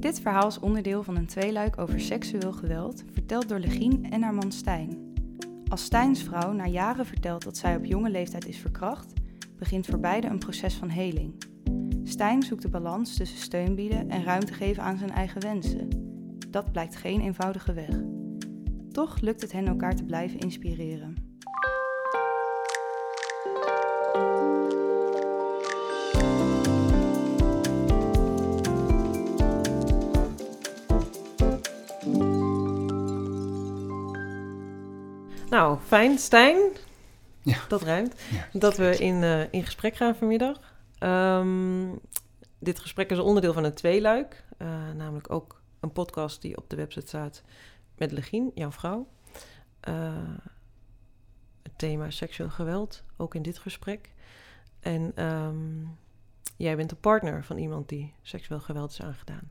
Dit verhaal is onderdeel van een tweeluik over seksueel geweld, verteld door Legien en haar man Stijn. Als Stijns vrouw na jaren vertelt dat zij op jonge leeftijd is verkracht, begint voor beide een proces van heling. Stijn zoekt de balans tussen steun bieden en ruimte geven aan zijn eigen wensen. Dat blijkt geen eenvoudige weg. Toch lukt het hen elkaar te blijven inspireren. Nou, fijn. Stijn, Ja. dat ruimt. Ja, Dat we in, eh, in gesprek gaan vanmiddag. Ehm, dit gesprek is een onderdeel van een tweeluik. eh, namelijk ook een podcast die op de website staat met Legien, jouw vrouw. Eh, het thema seksueel geweld, ook in dit gesprek. En ehm, jij bent de partner van iemand die seksueel geweld is aangedaan.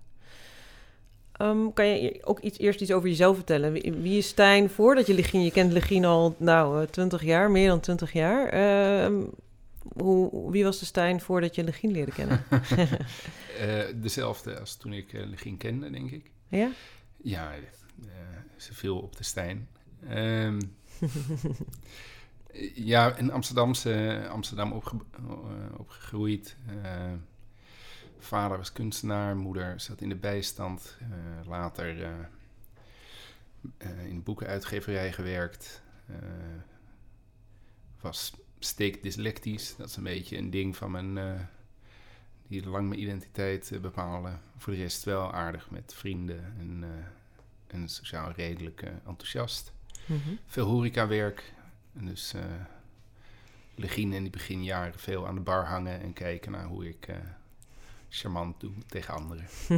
Ehm, kan je ook iets, eerst iets over jezelf vertellen? Wie, wie is Stijn voordat je Legien... Je kent Legien al, nou, eh, 20 jaar, meer dan 20 jaar. Ehm, hoe, wie was de Stijn voordat je Legien leerde kennen? Eh, dezelfde als toen ik uh, Legien kende, denk ik. ja? Ja, eh, ze viel op de Stijn. Ehm, ja, in Amsterdamse, Amsterdam opge eh, opgegroeid. Vader was kunstenaar, moeder zat in de bijstand. eh, later eh, eh, in de boekenuitgeverij gewerkt. Was steek dyslectisch. Dat is een beetje een ding van mijn... die lang mijn identiteit bepaalde. Voor de rest wel aardig met vrienden en, en sociaal redelijk enthousiast. Mhm. Veel horecawerk. En dus Legine in die beginjaren veel aan de bar hangen en kijken naar hoe ik charmant doe tegen anderen.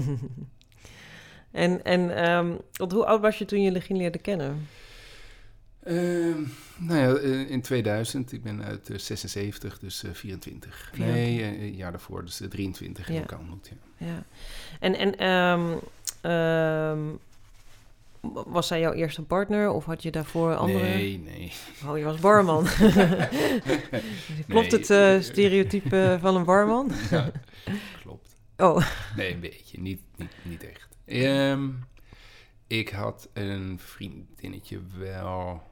en en ehm, want hoe oud was je toen je Legien leerde kennen? Ehm, nou ja, eh, in 2000, ik ben uit eh, 76, dus eh, 24. Nee, 24. eh, een jaar daarvoor, dus eh, 23 Ja. heb ik ontmoet. Ja. Ja. En, en ehm, was zij jouw eerste partner of had je daarvoor andere? Nee, nee. Oh, je was barman. Klopt Nee, het stereotype van een barman? Ja, klopt. Oh, Nee, een beetje. Niet, niet, niet echt. Ehm, ik had een vriendinnetje wel.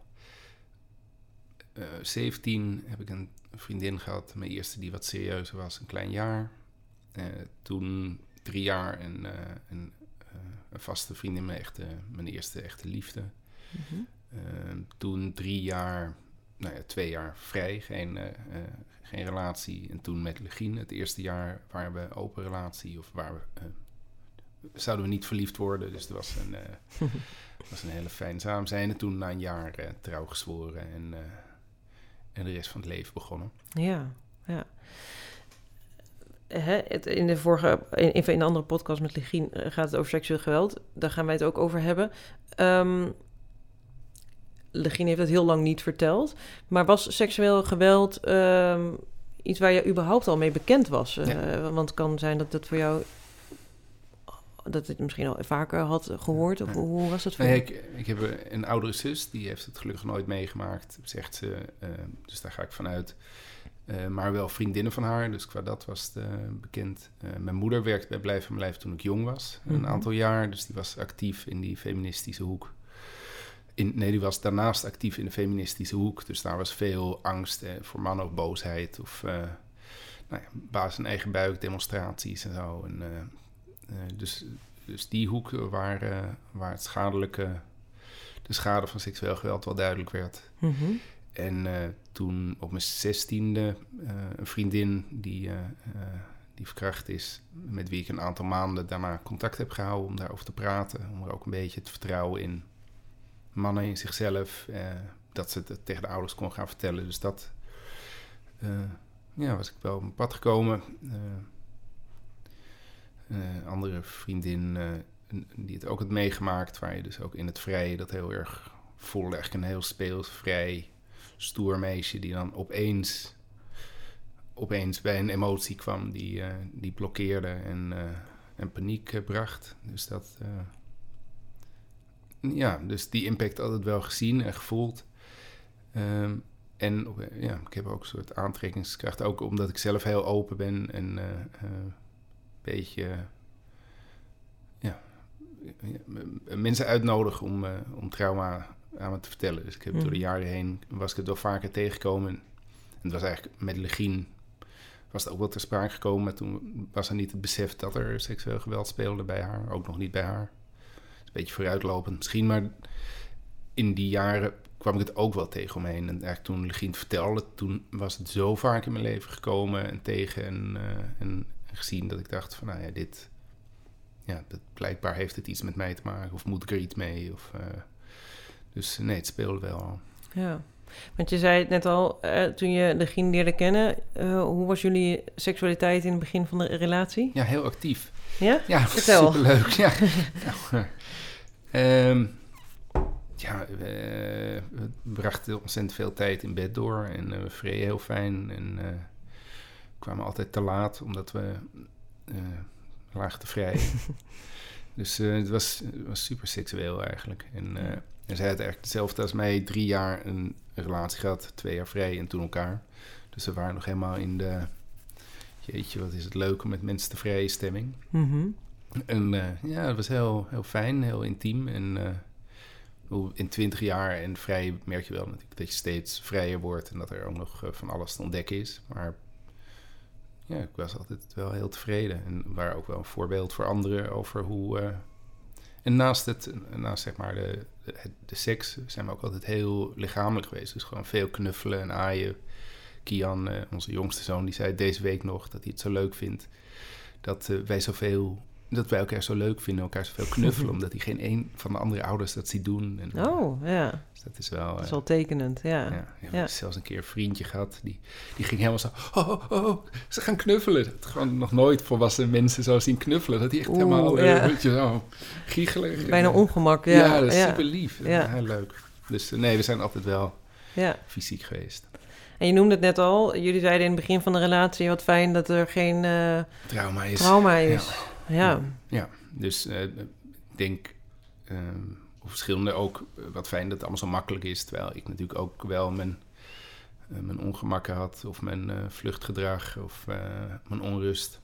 eh 17 heb ik een vriendin gehad. Mijn eerste die wat serieuzer was, een klein jaar. Eh, toen drie jaar en een, eh, een vaste vriendin, mijn, echte, mijn eerste echte liefde. Mhm. Ehm, toen drie jaar, nou ja, twee jaar vrij, geen, eh, geen relatie. En toen met Legien, het eerste jaar waren we open relatie. Of waar we, eh, zouden we niet verliefd worden. Dus het was een, eh, was een hele fijn samen zijn. En toen na een jaar eh, trouw gezworen en, en de rest van het leven begonnen. Ja, ja. Hè, het, in de vorige, in, in een andere podcast met Legien gaat het over seksueel geweld. Daar gaan wij het ook over hebben. Ehm Legien heeft het heel lang niet verteld. Maar was seksueel geweld ehm, iets waar je überhaupt al mee bekend was? Eh, Ja. Want het kan zijn dat dat voor jou... Dat het misschien al vaker had gehoord. Of Ja. hoe, was dat voor Nee, ik, ik heb een oudere zus, die heeft het gelukkig nooit meegemaakt, zegt ze. eh, dus daar ga ik vanuit. Eh, maar wel vriendinnen van haar, dus qua dat was het eh, bekend. Eh, mijn moeder werkte bij Blijf van Mijn Lijf toen ik jong was, een Mhm. aantal jaar. Dus die was actief in die feministische hoek. In, nee, die was daarnaast actief in de feministische hoek. Dus daar was veel angst eh, voor mannen of boosheid. Of eh nou ja, baas en eigen buik, demonstraties en zo. En, eh, eh, dus, dus die hoek waar, waar het schadelijke, de schade van seksueel geweld wel duidelijk werd. Mhm. En toen op mijn zestiende een vriendin die, die verkracht is, met wie ik een aantal maanden daarna contact heb gehouden om daarover te praten. Om er ook een beetje het vertrouwen in mannen, in zichzelf, eh, dat ze het tegen de ouders kon gaan vertellen. Dus dat eh, ja, was ik wel op mijn pad gekomen. Eh, andere vriendin die het ook had meegemaakt, waar je dus ook in het vrije dat heel erg voelde. Echt een heel speels, vrij, stoer meisje die dan opeens, opeens bij een emotie kwam die, die blokkeerde en, en paniek bracht. Dus dat, ja, dus die impact altijd wel gezien en gevoeld. Ehm, en ja, ik heb ook een soort aantrekkingskracht, ook omdat ik zelf heel open ben en eh, eh, een beetje ja, ja, mensen uitnodigen om, uh, om trauma aan me te vertellen. Dus ik heb door de jaren heen, was ik het wel vaker tegengekomen. En het was eigenlijk met Legien was het ook wel ter sprake gekomen. Maar toen was er niet het besef dat er seksueel geweld speelde bij haar. Ook nog niet bij haar. Een beetje vooruitlopend misschien. Maar in die jaren kwam ik het ook wel tegen om me heen. En eigenlijk toen Legien het vertelde, toen was het zo vaak in mijn leven gekomen en tegen en, eh, en gezien dat ik dacht van nou ja, dit, ja, dat, blijkbaar heeft het iets met mij te maken of moet ik er iets mee. Of, eh, dus nee, het speelde wel. al. Ja. Want je zei het net al, eh, toen je de Gien leerde kennen, hoe was jullie seksualiteit in het begin van de relatie? Ja, heel actief. Ja? Ja, Vertel. superleuk. Ja, nou, eh, ehm, ja we, we brachten ontzettend veel tijd in bed door en eh, we vreden heel fijn. En eh, kwamen altijd te laat, omdat we eh lagen te vrij. dus eh, het was, was super seksueel eigenlijk. En, eh, en zij had eigenlijk hetzelfde als mij, drie jaar een relatie gehad, twee jaar vrij en toen elkaar. Dus we waren nog helemaal in de, jeetje, wat is het leuk om met mensen te vrijen stemming. Mhm. En eh, ja, het was heel, heel fijn, heel intiem. En eh, in twintig jaar en vrij merk je wel natuurlijk dat je steeds vrijer wordt en dat er ook nog eh, van alles te ontdekken is. Maar ja, ik was altijd wel heel tevreden en waren ook wel een voorbeeld voor anderen over hoe. en naast, het, naast zeg maar de, de, de seks zijn we ook altijd heel lichamelijk geweest. Dus gewoon veel knuffelen en aaien. Kian, eh, onze jongste zoon, die zei deze week nog dat hij het zo leuk vindt dat eh, wij zoveel dat wij elkaar zo leuk vinden, elkaar zoveel knuffelen, omdat hij geen een van de andere ouders dat ziet doen. En, eh, Oh, ja. dus dat is wel. Dat is wel tekenend, ja. ja, ja, zelfs een keer een vriendje gehad, die, die ging helemaal zo, oh, oh, oh, ze gaan knuffelen. Dat gewoon nog nooit volwassen mensen zo zien knuffelen. Dat die echt Oeh, helemaal, ja. weet je, zo giechelig. Bijna En, ongemak, Ja, ja. dat is ja. super lief. Ja. Heel leuk. Dus nee, we zijn altijd wel ja. fysiek geweest. En je noemde het net al, jullie zeiden in het begin van de relatie, wat fijn dat er geen eh, Trauma is. trauma is. Ja. Ja, dus eh, ik denk hoe verschillende ook eh, wat fijn dat het allemaal zo makkelijk is. Terwijl ik natuurlijk ook wel mijn, eh, mijn ongemakken had of mijn eh, vluchtgedrag of eh, mijn onrust.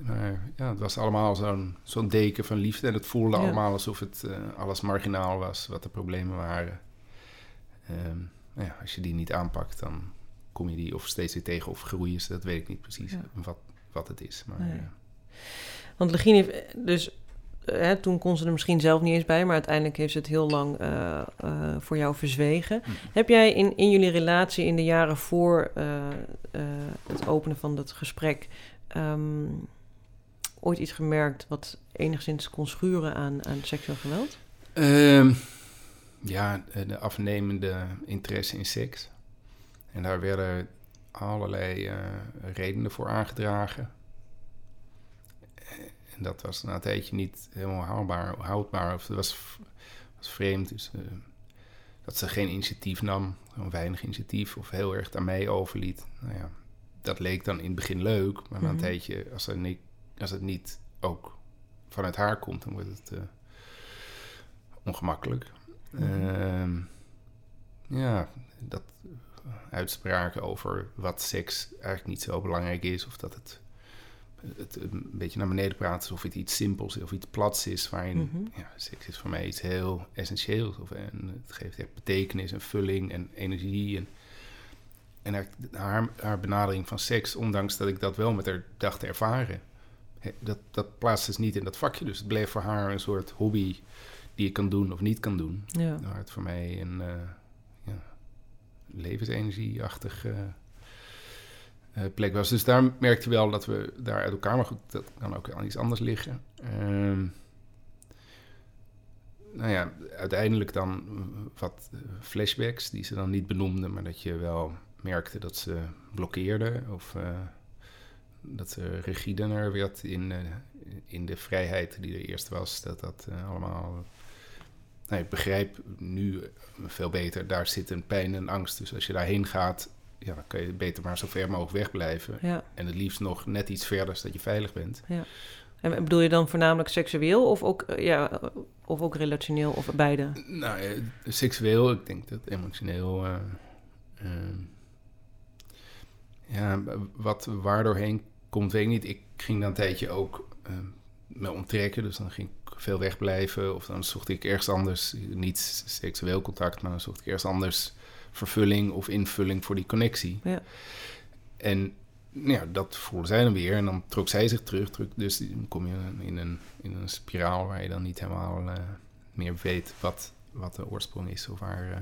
Maar ja, het was allemaal zo'n zo'n deken van liefde. En het voelde Ja. allemaal alsof het eh, alles marginaal was, wat de problemen waren. Ehm, ja, als je die niet aanpakt, dan kom je die of steeds weer tegen of groeien ze. Dat weet ik niet precies Ja. wat, wat het is. Maar, Nee. eh, Want Legien heeft dus, eh, hè, toen kon ze er misschien zelf niet eens bij, maar uiteindelijk heeft ze het heel lang eh, voor jou verzwegen. Mhm. Heb jij in, in jullie relatie in de jaren voor het openen van dat gesprek ehm, ooit iets gemerkt wat enigszins kon schuren aan, aan seksueel geweld? Ehm, ja, eh, de afnemende interesse in seks. En daar werden allerlei eh, redenen voor aangedragen. Eh, En dat was na een tijdje niet helemaal haalbaar, houdbaar. Of het was, was vreemd. Dus, dat ze geen initiatief nam, gewoon weinig initiatief. Of heel erg aan mij overliet. Nou ja, dat leek dan in het begin leuk. Maar na een Mhm. tijdje, als, er niet, als het niet ook vanuit haar komt, dan wordt het... ongemakkelijk. Mhm. Ehm, ja, dat uitspraken over wat seks eigenlijk niet zo belangrijk is, of dat het, het een beetje naar beneden praat, alsof het iets simpels of iets plats is, waarin Mhm. ja, seks is voor mij iets heel essentieels. Of, en het geeft echt betekenis en vulling en energie. En, en haar, haar benadering van seks, ondanks dat ik dat wel met haar dacht te ervaren, dat, dat plaatste dus niet in dat vakje. Dus het bleef voor haar een soort hobby die je kan doen of niet kan doen. Ja. Waar het voor mij een eh, ja, levensenergieachtig eh, eh, plek was. Dus daar merkte je wel dat we daar uit elkaar... Maar goed, dat kan ook aan iets anders liggen. Ehm, nou ja, uiteindelijk dan wat flashbacks die ze dan niet benoemde... maar dat je wel merkte dat ze blokkeerde of... dat ze rigidener werd in, in de vrijheid die er eerst was. Dat dat allemaal nou, ik begrijp nu veel beter, daar zit een pijn en angst. Dus als je daarheen gaat, ja, dan kan je beter maar zo ver mogelijk wegblijven. Ja. En het liefst nog net iets verder, zodat je veilig bent. En bedoel je dan voornamelijk seksueel of ook, eh, ja, of ook relationeel of beide? Nou, eh, seksueel, ik denk dat emotioneel... eh, ja, wat waardoor heen komt, weet ik niet. Ik ging dan een tijdje ook me onttrekken, dus dan ging ik veel wegblijven. Of dan zocht ik ergens anders, niet seksueel contact, maar dan zocht ik ergens anders vervulling of invulling voor die connectie. Ja. En ja, dat voelde zij dan weer. En dan trok zij zich terug. terug dus dan kom je in een, in een spiraal waar je dan niet helemaal uh, meer weet wat, wat de oorsprong is of waar, uh,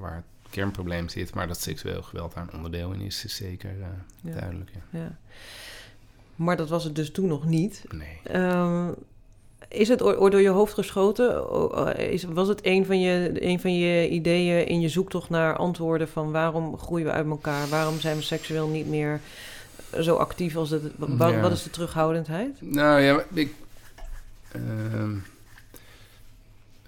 waar het kernprobleem zit. Maar dat seksueel geweld daar een onderdeel in is, is zeker uh, Ja. duidelijk. Ja. Ja. Maar dat was het dus toen nog niet. Nee. Ehm, is het ooit door je hoofd geschoten? Is, was het een van, je, een van je ideeën in je zoektocht naar antwoorden van waarom groeien we uit elkaar? Waarom zijn we seksueel niet meer zo actief als het... Wat, Ja. wat is de terughoudendheid? Nou ja, ik. ehm,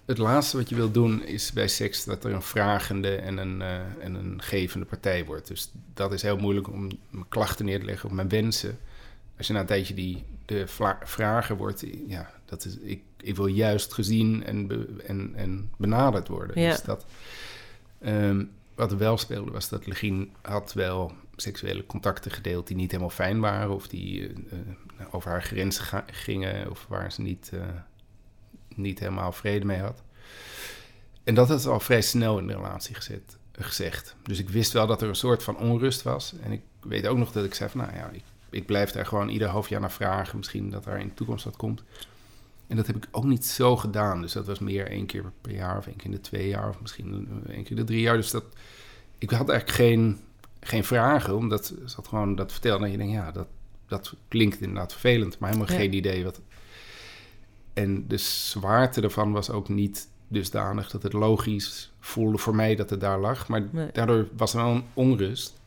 het laatste wat je wil doen is bij seks dat er een vragende en een, eh, en een gevende partij wordt. Dus dat is heel moeilijk om mijn klachten neer te leggen of mijn wensen. Als je na een tijdje die de vrager wordt, ja, dat is, ik, ik wil juist gezien en, be- en, en benaderd worden. Ja. Dus dat, ehm, wat er wel speelde was dat Legien had wel seksuele contacten gedeeld die niet helemaal fijn waren of die eh, eh, over haar grenzen ga- gingen of waar ze niet, eh, niet helemaal vrede mee had. En dat had al vrij snel in de relatie gezet, gezegd. Dus ik wist wel dat er een soort van onrust was. En ik weet ook nog dat ik zei van, nou ja, ik, ik blijf daar gewoon ieder half jaar naar vragen. Misschien dat daar in de toekomst wat komt. En dat heb ik ook niet zo gedaan. Dus dat was meer één keer per jaar of één keer in de twee jaar of misschien één keer in de drie jaar. Dus dat, ik had eigenlijk geen, geen vragen, omdat ze had gewoon dat vertelde. En je denkt, ja, dat, dat klinkt inderdaad vervelend, maar helemaal Ja. geen idee wat. En de zwaarte ervan was ook niet dusdanig dat het logisch voelde voor mij dat het daar lag. Maar Nee. daardoor was er wel een onrust.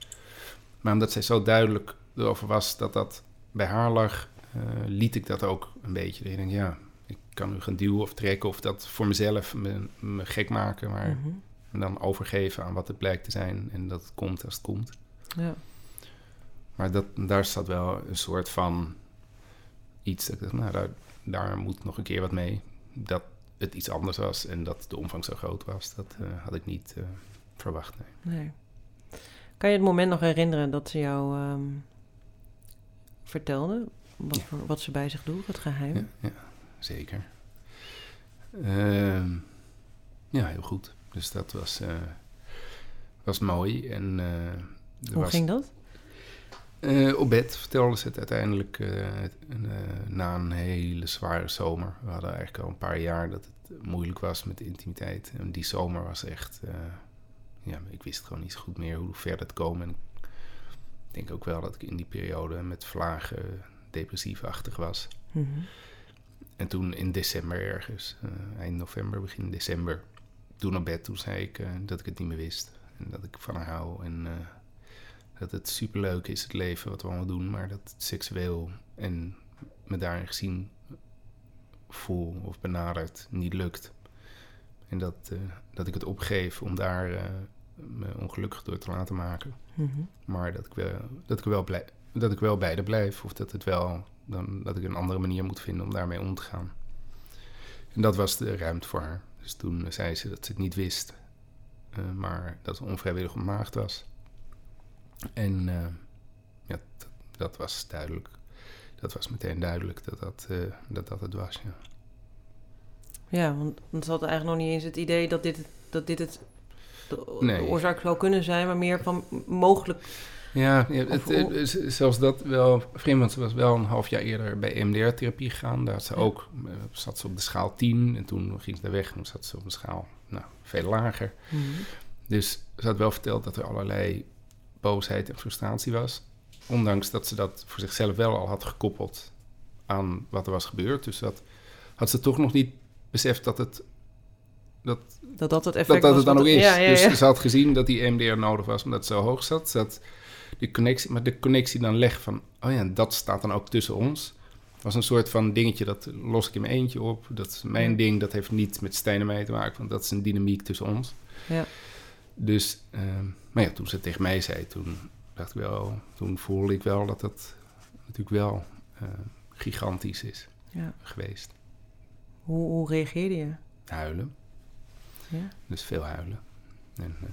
Maar omdat zij zo duidelijk erover was dat dat bij haar lag, eh, liet ik dat ook een beetje. Je denkt, ja, ik kan nu gaan duwen of trekken of dat voor mezelf me, me gek maken, maar Mhm. en dan overgeven aan wat het blijkt te zijn en dat het komt als het komt. Ja. Maar dat, daar zat wel een soort van iets dat ik dacht, nou, daar, daar moet nog een keer wat mee. Dat het iets anders was en dat de omvang zo groot was, dat eh, had ik niet eh, verwacht. Nee. Nee. Kan je het moment nog herinneren dat ze jou ehm, vertelde? Wat, Ja. wat ze bij zich doet, het geheim? Ja, ja, zeker. Ehm, ja, heel goed. Dus dat was, eh, was mooi. En, eh, Hoe was, ging dat? Eh, op bed vertelde ze het uiteindelijk na een hele zware zomer. We hadden eigenlijk al een paar jaar dat het moeilijk was met de intimiteit. En die zomer was echt... ja, ik wist gewoon niet zo goed meer hoe ver het komen. En ik denk ook wel dat ik in die periode met vlagen depressief-achtig was. Mhm. En toen in december ergens, eh, eind november, begin december, toen op bed, toen zei ik eh, dat ik het niet meer wist. En dat ik van haar hou en eh, dat het superleuk is, het leven wat we allemaal doen, maar dat het seksueel en me daarin gezien voel of benaderd niet lukt. En dat, dat ik het opgeef om daar me ongelukkig door te laten maken. Mhm. Maar dat ik wel, dat ik wel, blij, dat ik wel bij de blijf. Of dat, het wel, dan, dat ik een andere manier moet vinden om daarmee om te gaan. En dat was de ruimte voor haar. Dus toen zei ze dat ze het niet wist. eh, maar dat ze onvrijwillig ontmaagd was. En eh, ja, dat, dat was duidelijk. Dat was meteen duidelijk dat dat, eh, dat, dat het was. Ja. Ja, want, want ze had eigenlijk nog niet eens het idee dat dit, dat dit het de, Nee. de oorzaak zou kunnen zijn, maar meer van mogelijk. Ja, het, zelfs dat wel vreemd, want ze was wel een half jaar eerder bij EMDR-therapie gegaan. Daar had ze Ja. ook, eh, zat ze op de schaal 10 en toen ging ze daar weg en toen zat ze op een schaal nou, veel lager. Mhm. Dus ze had wel verteld dat er allerlei boosheid en frustratie was. Ondanks dat ze dat voor zichzelf wel al had gekoppeld aan wat er was gebeurd. Dus dat had ze toch nog niet beseft dat het, dat, Dat dat het effect dat, dat was. het dan ook is. Ja, ja, dus ze had gezien dat die MDR nodig was omdat het zo hoog zat. Dat die connectie, maar de connectie dan legt van, oh ja, dat staat dan ook tussen ons. was een soort van dingetje, dat los ik in mijn eentje op. Dat is mijn ding, dat heeft niet met Stijn en mij te maken, want dat is een dynamiek tussen ons. Ja. Dus, ehm, maar ja, toen ze het tegen mij zei, toen dacht ik wel, toen voelde ik wel dat dat natuurlijk wel eh, gigantisch is geweest. Hoe, hoe reageerde je? Huilen. Ja. Dus veel huilen. En, eh,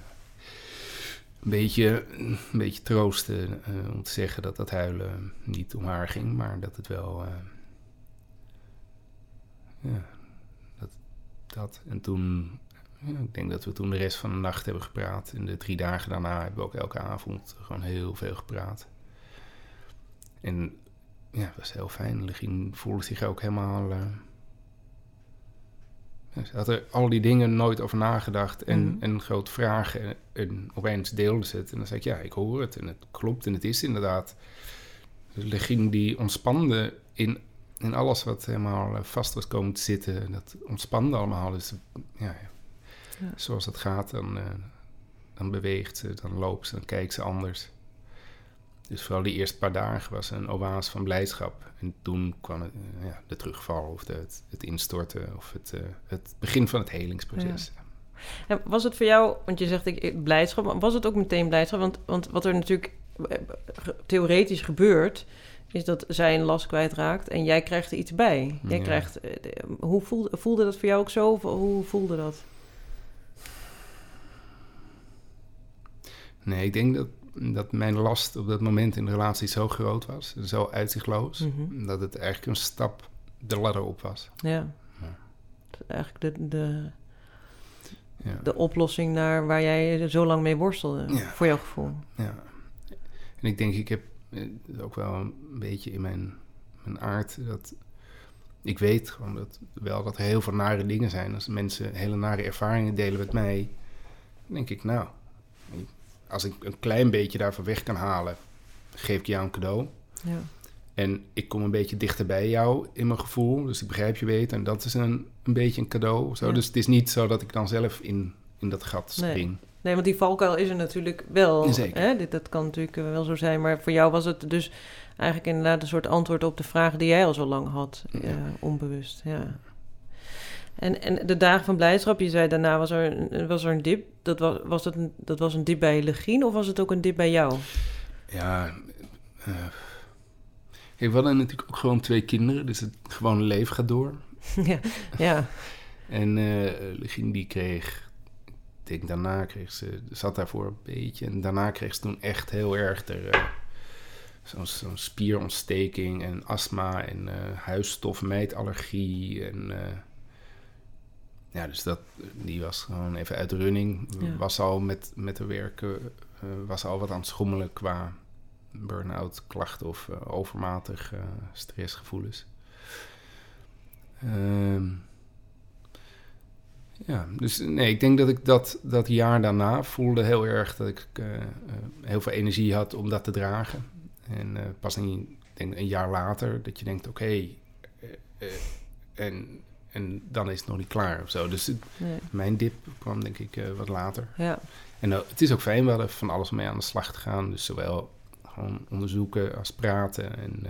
een, beetje, een beetje troosten eh, om te zeggen dat dat huilen niet om haar ging, maar dat het wel. eh, ja, dat. En toen, ja, ik denk dat we toen de rest van de nacht hebben gepraat. En de drie dagen daarna hebben we ook elke avond gewoon heel veel gepraat. En ja, dat was heel fijn. Legien voelde zich ook helemaal... ze had er al die dingen nooit over nagedacht en, mm en grote vragen. En, en, opeens deelde ze het. En dan zei ik, ja, ik hoor het. En het klopt en het is inderdaad. Dus Legien die ontspande in, in alles wat helemaal eh, vast was komen te zitten. Dat ontspande allemaal. Dus ja, ja. zoals het gaat, dan, uh, dan beweegt ze, dan loopt ze, dan kijkt ze anders. Dus vooral die eerste paar dagen was een oase van blijdschap. En toen kwam het, uh, ja, de terugval of de, het, het, instorten of het, uh, het begin van het helingsproces. Ja. En was het voor jou, want je zegt ik, blijdschap, was het ook meteen blijdschap? Want, want wat er natuurlijk theoretisch gebeurt, is dat zij een last kwijtraakt en jij krijgt er iets bij. Jij ja. krijgt, hoe voelde, voelde dat voor jou ook zo? Of hoe voelde dat? Nee, ik denk dat dat mijn last op dat moment in de relatie zo groot was, zo uitzichtloos, mm -hmm. dat het eigenlijk een stap de ladder op was. Ja. ja. Eigenlijk de, de, ja. de oplossing naar waar jij zo lang mee worstelde, ja. voor jouw gevoel. Ja. En ik denk, ik heb ook wel een beetje in mijn, mijn aard dat. Ik weet gewoon dat, wel dat er heel veel nare dingen zijn. Als mensen hele nare ervaringen delen met mij, denk ik, nou, als ik een klein beetje daarvan weg kan halen, geef ik jou een cadeau. Ja. En ik kom een beetje dichter bij jou in mijn gevoel. Dus ik begrijp je beter. En dat is een, een beetje een cadeau. Zo. Ja. Dus het is niet zo dat ik dan zelf in, in dat gat spring. Nee. nee want die valkuil is er natuurlijk wel. Zeker. Hè? Dit, dat kan natuurlijk wel zo zijn. Maar voor jou was het dus eigenlijk inderdaad een soort antwoord op de vraag die jij al zo lang had. Ja. Uh, onbewust. Ja. En, en de dagen van blijdschap, je zei daarna was er, was er een dip. Dat was, was, dat, een, dat was een dip bij Legien of was het ook een dip bij jou? Ja, uh, we hadden natuurlijk ook gewoon twee kinderen, dus het gewone leven gaat door. ja, ja. En uh, Legien die kreeg, ik denk daarna kreeg ze, zat daarvoor een beetje. En daarna kreeg ze toen echt heel erg er, uh, zo'n zo spierontsteking en astma en uh, huisstofmijtallergie en ja, dus dat, die was gewoon even uit de running. Ja. Was al met, met de werken, uh, was al wat aan het schommelen qua burn-out klachten of uh, overmatig uh, stressgevoelens. Uh, ja, dus nee, ik denk dat ik dat, dat jaar daarna voelde heel erg dat ik heel veel energie had om dat te dragen. En pas een, denk een jaar later dat je denkt, oké, okay, en en dan is het nog niet klaar of zo. Dus nee. mijn dip kwam denk ik uh, wat later. Ja. En uh, het is ook fijn, we hadden van alles mee aan de slag te gaan. Dus zowel gewoon onderzoeken als praten. En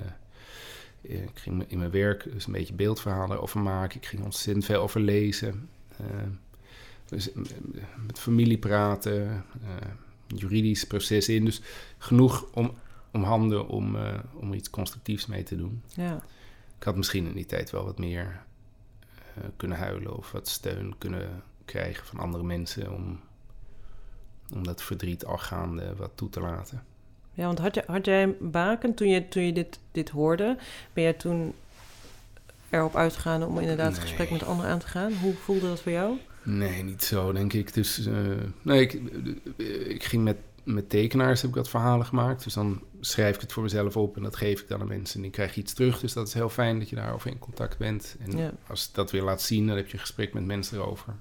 uh, ik ging in mijn werk dus een beetje beeldverhalen over maken. Ik ging ontzettend veel over lezen. dus met familie praten, juridisch proces in. Dus genoeg om, om handen om, om iets constructiefs mee te doen. Ja. Ik had misschien in die tijd wel wat meer kunnen huilen of wat steun kunnen krijgen van andere mensen om, om dat verdriet al gaande wat toe te laten. Ja, want had, je, had jij baken toen je, toen je dit, dit hoorde? Ben jij toen erop uitgegaan om inderdaad nee. het gesprek met anderen aan te gaan? Hoe voelde dat voor jou? Nee, niet zo, denk ik. Dus uh, nee, ik, ik ging met met tekenaars heb ik wat verhalen gemaakt. Dus dan schrijf ik het voor mezelf op en dat geef ik dan aan mensen. En ik krijg iets terug. Dus dat is heel fijn dat je daarover in contact bent. En ja. als dat weer laat zien, dan heb je een gesprek met mensen erover.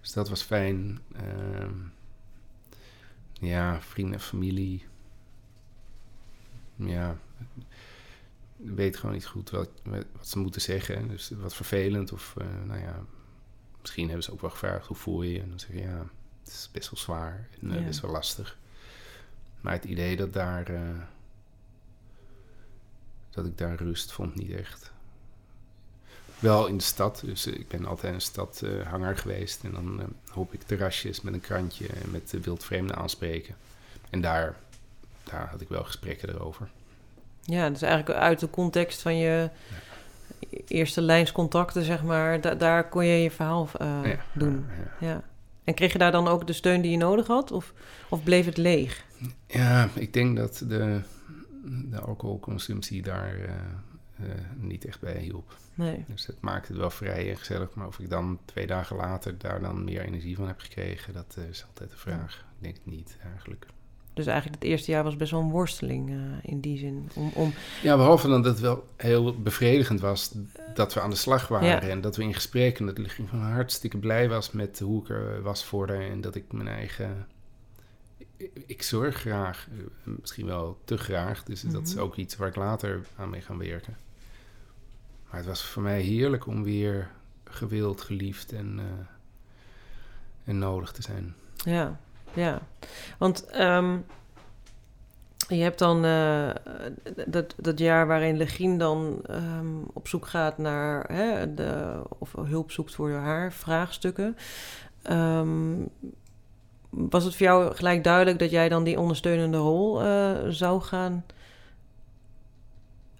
Dus dat was fijn. Uh, ja, vrienden en familie. Ja, weet gewoon niet goed wat, wat ze moeten zeggen. Dus wat vervelend. Of uh, nou ja, misschien hebben ze ook wel gevraagd hoe voel je je. En dan zeg je ja het is best wel zwaar en uh, ja. best wel lastig. Maar het idee dat daar. Uh, dat ik daar rust vond, niet echt. Wel in de stad, dus uh, ik ben altijd een stadhanger geweest. En dan hoop ik terrasjes met een krantje en met wildvreemden aanspreken. En daar, daar had ik wel gesprekken erover. Ja, dus eigenlijk uit de context van je ja. eerste lijnscontacten, zeg maar, da daar kon je je verhaal ja, doen. ja. En kreeg je daar dan ook de steun die je nodig had? Of, of bleef het leeg? Ja, ik denk dat de, de alcoholconsumptie daar uh, eh, niet echt bij hielp. Nee. Dus het maakt het wel vrij en gezellig. Maar of ik dan twee dagen later daar dan meer energie van heb gekregen, dat eh, is altijd de vraag. Ik denk het niet eigenlijk. Dus eigenlijk het eerste jaar was best wel een worsteling eh, in die zin. Om, om, Ja, behalve dan dat het wel heel bevredigend was dat we aan de slag waren Ja. en dat we in gesprek en dat ik gewoon hartstikke blij was met hoe ik er was voor haar en dat ik mijn eigen. Ik, zorg graag, eh, misschien wel te graag, dus dat is Mhm. ook iets waar ik later aan mee ga werken. Maar het was voor mij heerlijk om weer gewild, geliefd en, eh, en nodig te zijn. ja, ja. Want ehm, je hebt dan eh, dat, dat jaar waarin Legien dan ehm, op zoek gaat naar... Hè, de, of hulp zoekt voor haar vraagstukken. Ehm, was het voor jou gelijk duidelijk dat jij dan die ondersteunende rol eh, zou gaan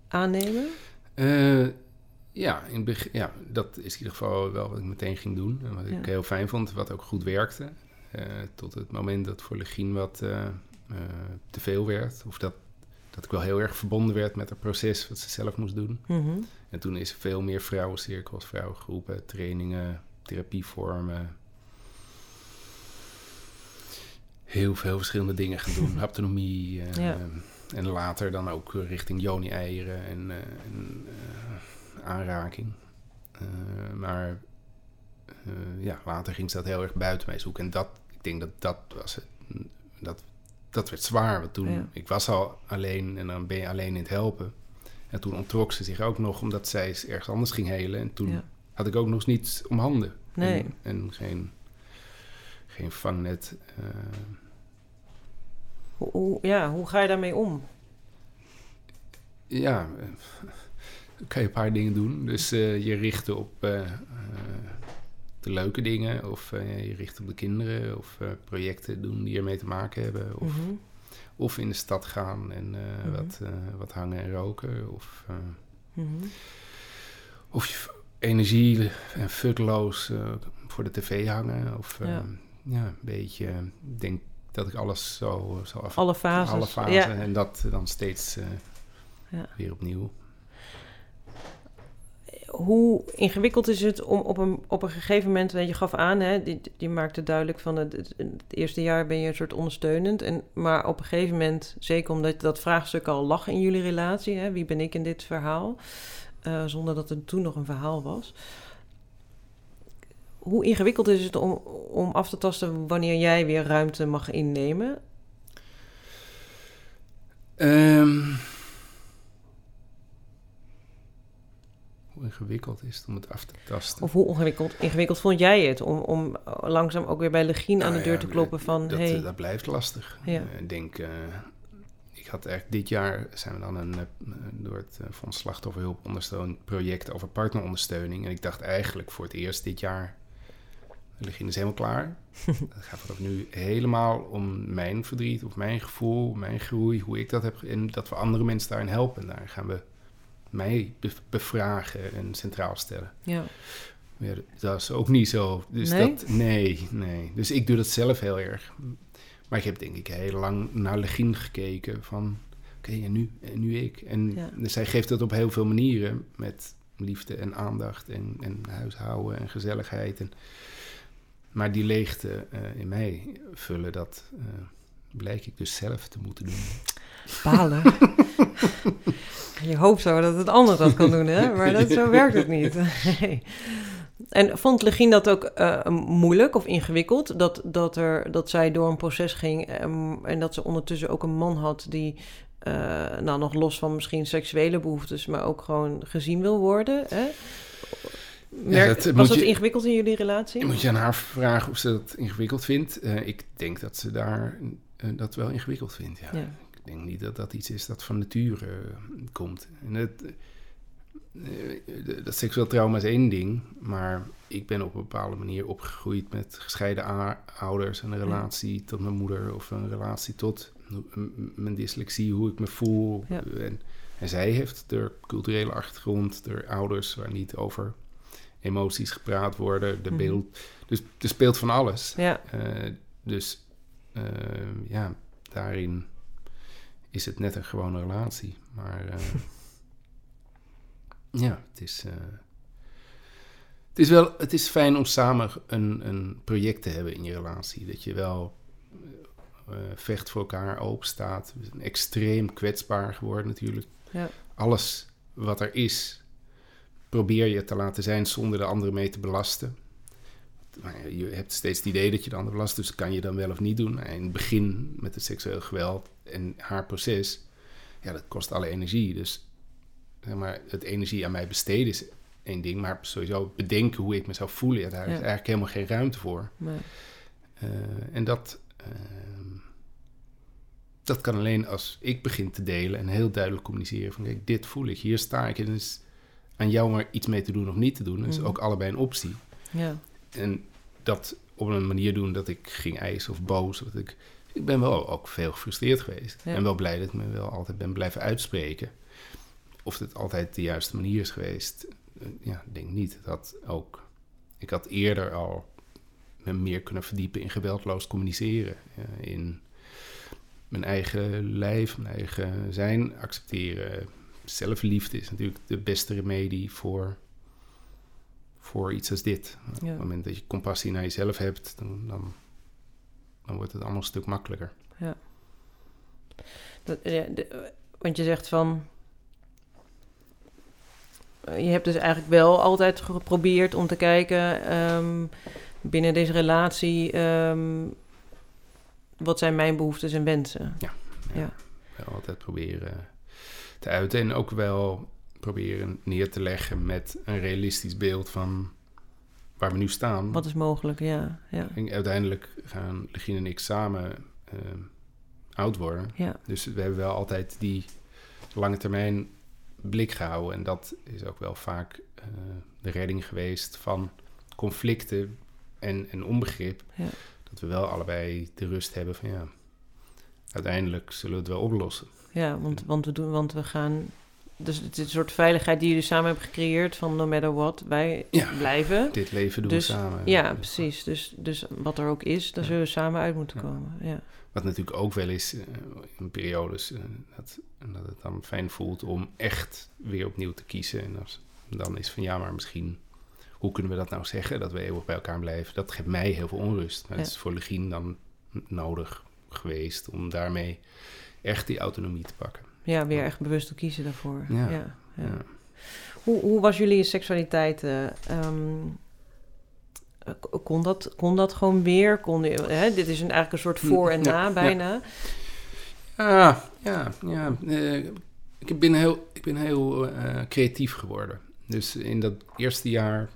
aannemen? Eh, ja, in begin, ja, dat is in ieder geval wel wat ik meteen ging doen. En wat ik heel fijn vond, wat ook goed werkte. Eh, tot het moment dat voor Legien wat te veel werd. Of dat, dat ik wel heel erg verbonden werd met het proces wat ze zelf moest doen. Mhm. En toen is er veel meer vrouwencirkels, vrouwengroepen, trainingen, therapievormen. Heel veel verschillende dingen gaan doen. Haptonomie. eh, Ja. En later dan ook richting joni-eieren en, eh, en eh, aanraking. Eh, maar eh, ja, later ging ze dat heel erg buiten mij zoeken. En dat, ik denk dat dat was het. Dat, dat werd zwaar. Want toen, Ja. ik was al alleen en dan ben je alleen in het helpen. En toen ontrok ze zich ook nog omdat zij ergens anders ging helen. En toen Ja. had ik ook nog niets om handen. Nee. En, en geen, geen vangnet. eh, Hoe, hoe- ja, hoe ga je daarmee om? ja, eh, dan kan je een paar dingen doen. Dus eh, je richten op de leuke dingen. Of je richt op de kinderen. Of projecten doen die ermee te maken hebben. Of, Mhm. of in de stad gaan en Mhm. wat, wat hangen en roken. Of, Mhm. of je energie en futloos voor de tv hangen. Of eh, Ja. Ja. een beetje, eh, ik denk dat ik alles zo, zo af... Alle fases. Alle fasen Ja. en dat dan steeds eh, Ja. weer opnieuw. Hoe ingewikkeld is het om op een, op een gegeven moment, je gaf aan, hè, die, die maakte duidelijk van het, het, het eerste jaar ben je een soort ondersteunend. En, maar op een gegeven moment, zeker omdat dat vraagstuk al lag in jullie relatie, hè, wie ben ik in dit verhaal, eh, zonder dat er toen nog een verhaal was. Hoe ingewikkeld is het om, om af te tasten wanneer jij weer ruimte mag innemen? Ehm, hoe ingewikkeld is het om het af te tasten? Of hoe ingewikkeld, ingewikkeld vond jij het om, om langzaam ook weer bij Legien aan de Nou deur ja, te kloppen van... Dat, hey, dat blijft lastig. Ja. Eh, Ik denk, eh, ik had eigenlijk dit jaar zijn we dan een, eh, door het Fonds Slachtofferhulp ondersteund project over partnerondersteuning. En ik dacht eigenlijk voor het eerst dit jaar, Legien is helemaal klaar. Het gaat vanaf nu helemaal om mijn verdriet of mijn gevoel, mijn groei, hoe ik dat heb. En dat we andere mensen daarin helpen. Daar gaan we mij be- bevragen en centraal stellen. ja. Ja, dat is ook niet zo. Dus Nee? Dat, nee, nee. Dus ik doe dat zelf heel erg. Maar ik heb denk ik heel lang naar Legien gekeken van... Oké, en nu? En nu ik? En Ja. dus zij geeft dat op heel veel manieren. Met liefde en aandacht en, en huishouden en gezelligheid. En, maar die leegte eh, in mij vullen, dat eh, blijk ik dus zelf te moeten doen. Balen. je hoopt zo dat het ander dat kan doen, hè? Maar dat, zo werkt het niet. En vond Legien dat ook eh, moeilijk of ingewikkeld? Dat, dat, er, dat zij door een proces ging ehm, en dat ze ondertussen ook een man had die, nou nog los van misschien seksuele behoeftes, maar ook gewoon gezien wil worden. Hè? Merk- was het ingewikkeld in jullie relatie? Moet je aan haar vragen of ze dat ingewikkeld vindt? Eh, ik denk dat ze daar eh, dat wel ingewikkeld vindt, ja. Ja. Ik denk niet dat dat iets is dat van nature eh, komt. En het, dat seksueel trauma is één ding, maar ik ben op een bepaalde manier opgegroeid met gescheiden ouders, een relatie tot mijn moeder of een relatie tot mijn dyslexie, hoe ik me voel. En, en zij heeft de culturele achtergrond, de ouders waar niet over emoties gepraat worden, de Mhm. beeld. Dus er speelt van alles. Ja, Eh, dus eh, ja, daarin is het net een gewone relatie. Maar eh, ja, het is, uh, het is wel, het is fijn om samen een, een project te hebben in je relatie. Dat je wel vecht voor elkaar, open staat. We zijn extreem kwetsbaar geworden natuurlijk. Ja. Alles wat er is, probeer je te laten zijn zonder de andere mee te belasten. Maar je hebt steeds het idee dat je de ander belast, dus kan je dan wel of niet doen. In het begin met het seksueel geweld en haar proces, ja, dat kost alle energie. Dus zeg maar, het energie aan mij besteden is één ding, maar sowieso bedenken hoe ik me zou voelen, ja, daar is eigenlijk helemaal geen ruimte voor. Nee. Uh, en dat, uh, dat kan alleen als ik begin te delen en heel duidelijk communiceren van kijk, dit voel ik, hier sta ik en is aan jou maar iets mee te doen of niet te doen. Dat is Mhm. ook allebei een optie. Ja. En dat op een manier doen dat ik ging eisen of boos. Dat ik, ik ben wel ook veel gefrustreerd geweest. Ja. En wel blij dat ik me wel altijd ben blijven uitspreken. Of het altijd de juiste manier is geweest, eh, ja, ik denk niet. Dat ook, ik had eerder al me meer kunnen verdiepen in geweldloos communiceren. in mijn eigen lijf, mijn eigen zijn accepteren. Zelfliefde is natuurlijk de beste remedie voor, voor iets als dit. Op Ja. het moment dat je compassie naar jezelf hebt, dan, dan, dan wordt het allemaal een stuk makkelijker. Dat, ja, de- want je zegt van. eh, Je hebt dus eigenlijk wel altijd geprobeerd om te kijken ehm, binnen deze relatie. ehm, wat zijn mijn behoeftes en wensen? Ja. Wel altijd proberen te uiten en ook wel proberen neer te leggen met een realistisch beeld van waar we nu staan. Wat is mogelijk? Ja, ja, En uiteindelijk gaan Legine en ik samen eh, oud worden. ja, Dus we hebben wel altijd die lange termijn blik gehouden. En dat is ook wel vaak eh, de redding geweest van conflicten en, en onbegrip. Ja. Dat we wel allebei de rust hebben van ja, uiteindelijk zullen we het wel oplossen. Ja want, want, we doen, want we gaan. Dus het is een soort veiligheid die jullie samen hebben gecreëerd van no matter what, wij Ja. blijven. Dit leven doen Dus, we samen. Ja, Dus precies. Dus, dus wat er ook is, daar zullen we samen uit moeten komen. Ja. Wat natuurlijk ook wel is eh, in periodes eh, dat, dat het dan fijn voelt om echt weer opnieuw te kiezen. En als, dan is van ja, maar misschien, hoe kunnen we dat nou zeggen, dat we eeuwig bij elkaar blijven? Dat geeft mij heel veel onrust. Maar Ja. het is voor Legien dan nodig geweest om daarmee echt die autonomie te pakken. ja, weer echt bewust te kiezen daarvoor. Ja. Ja. ja. Ja. Hoe, hoe was jullie seksualiteit? k- kon, dat, kon dat gewoon weer? Kon, hè, dit is een, eigenlijk een soort voor en Ja, na ja. bijna. Ah, ja, ja. eh, ik ben heel, ik ben heel eh, creatief geworden. Dus in dat eerste jaar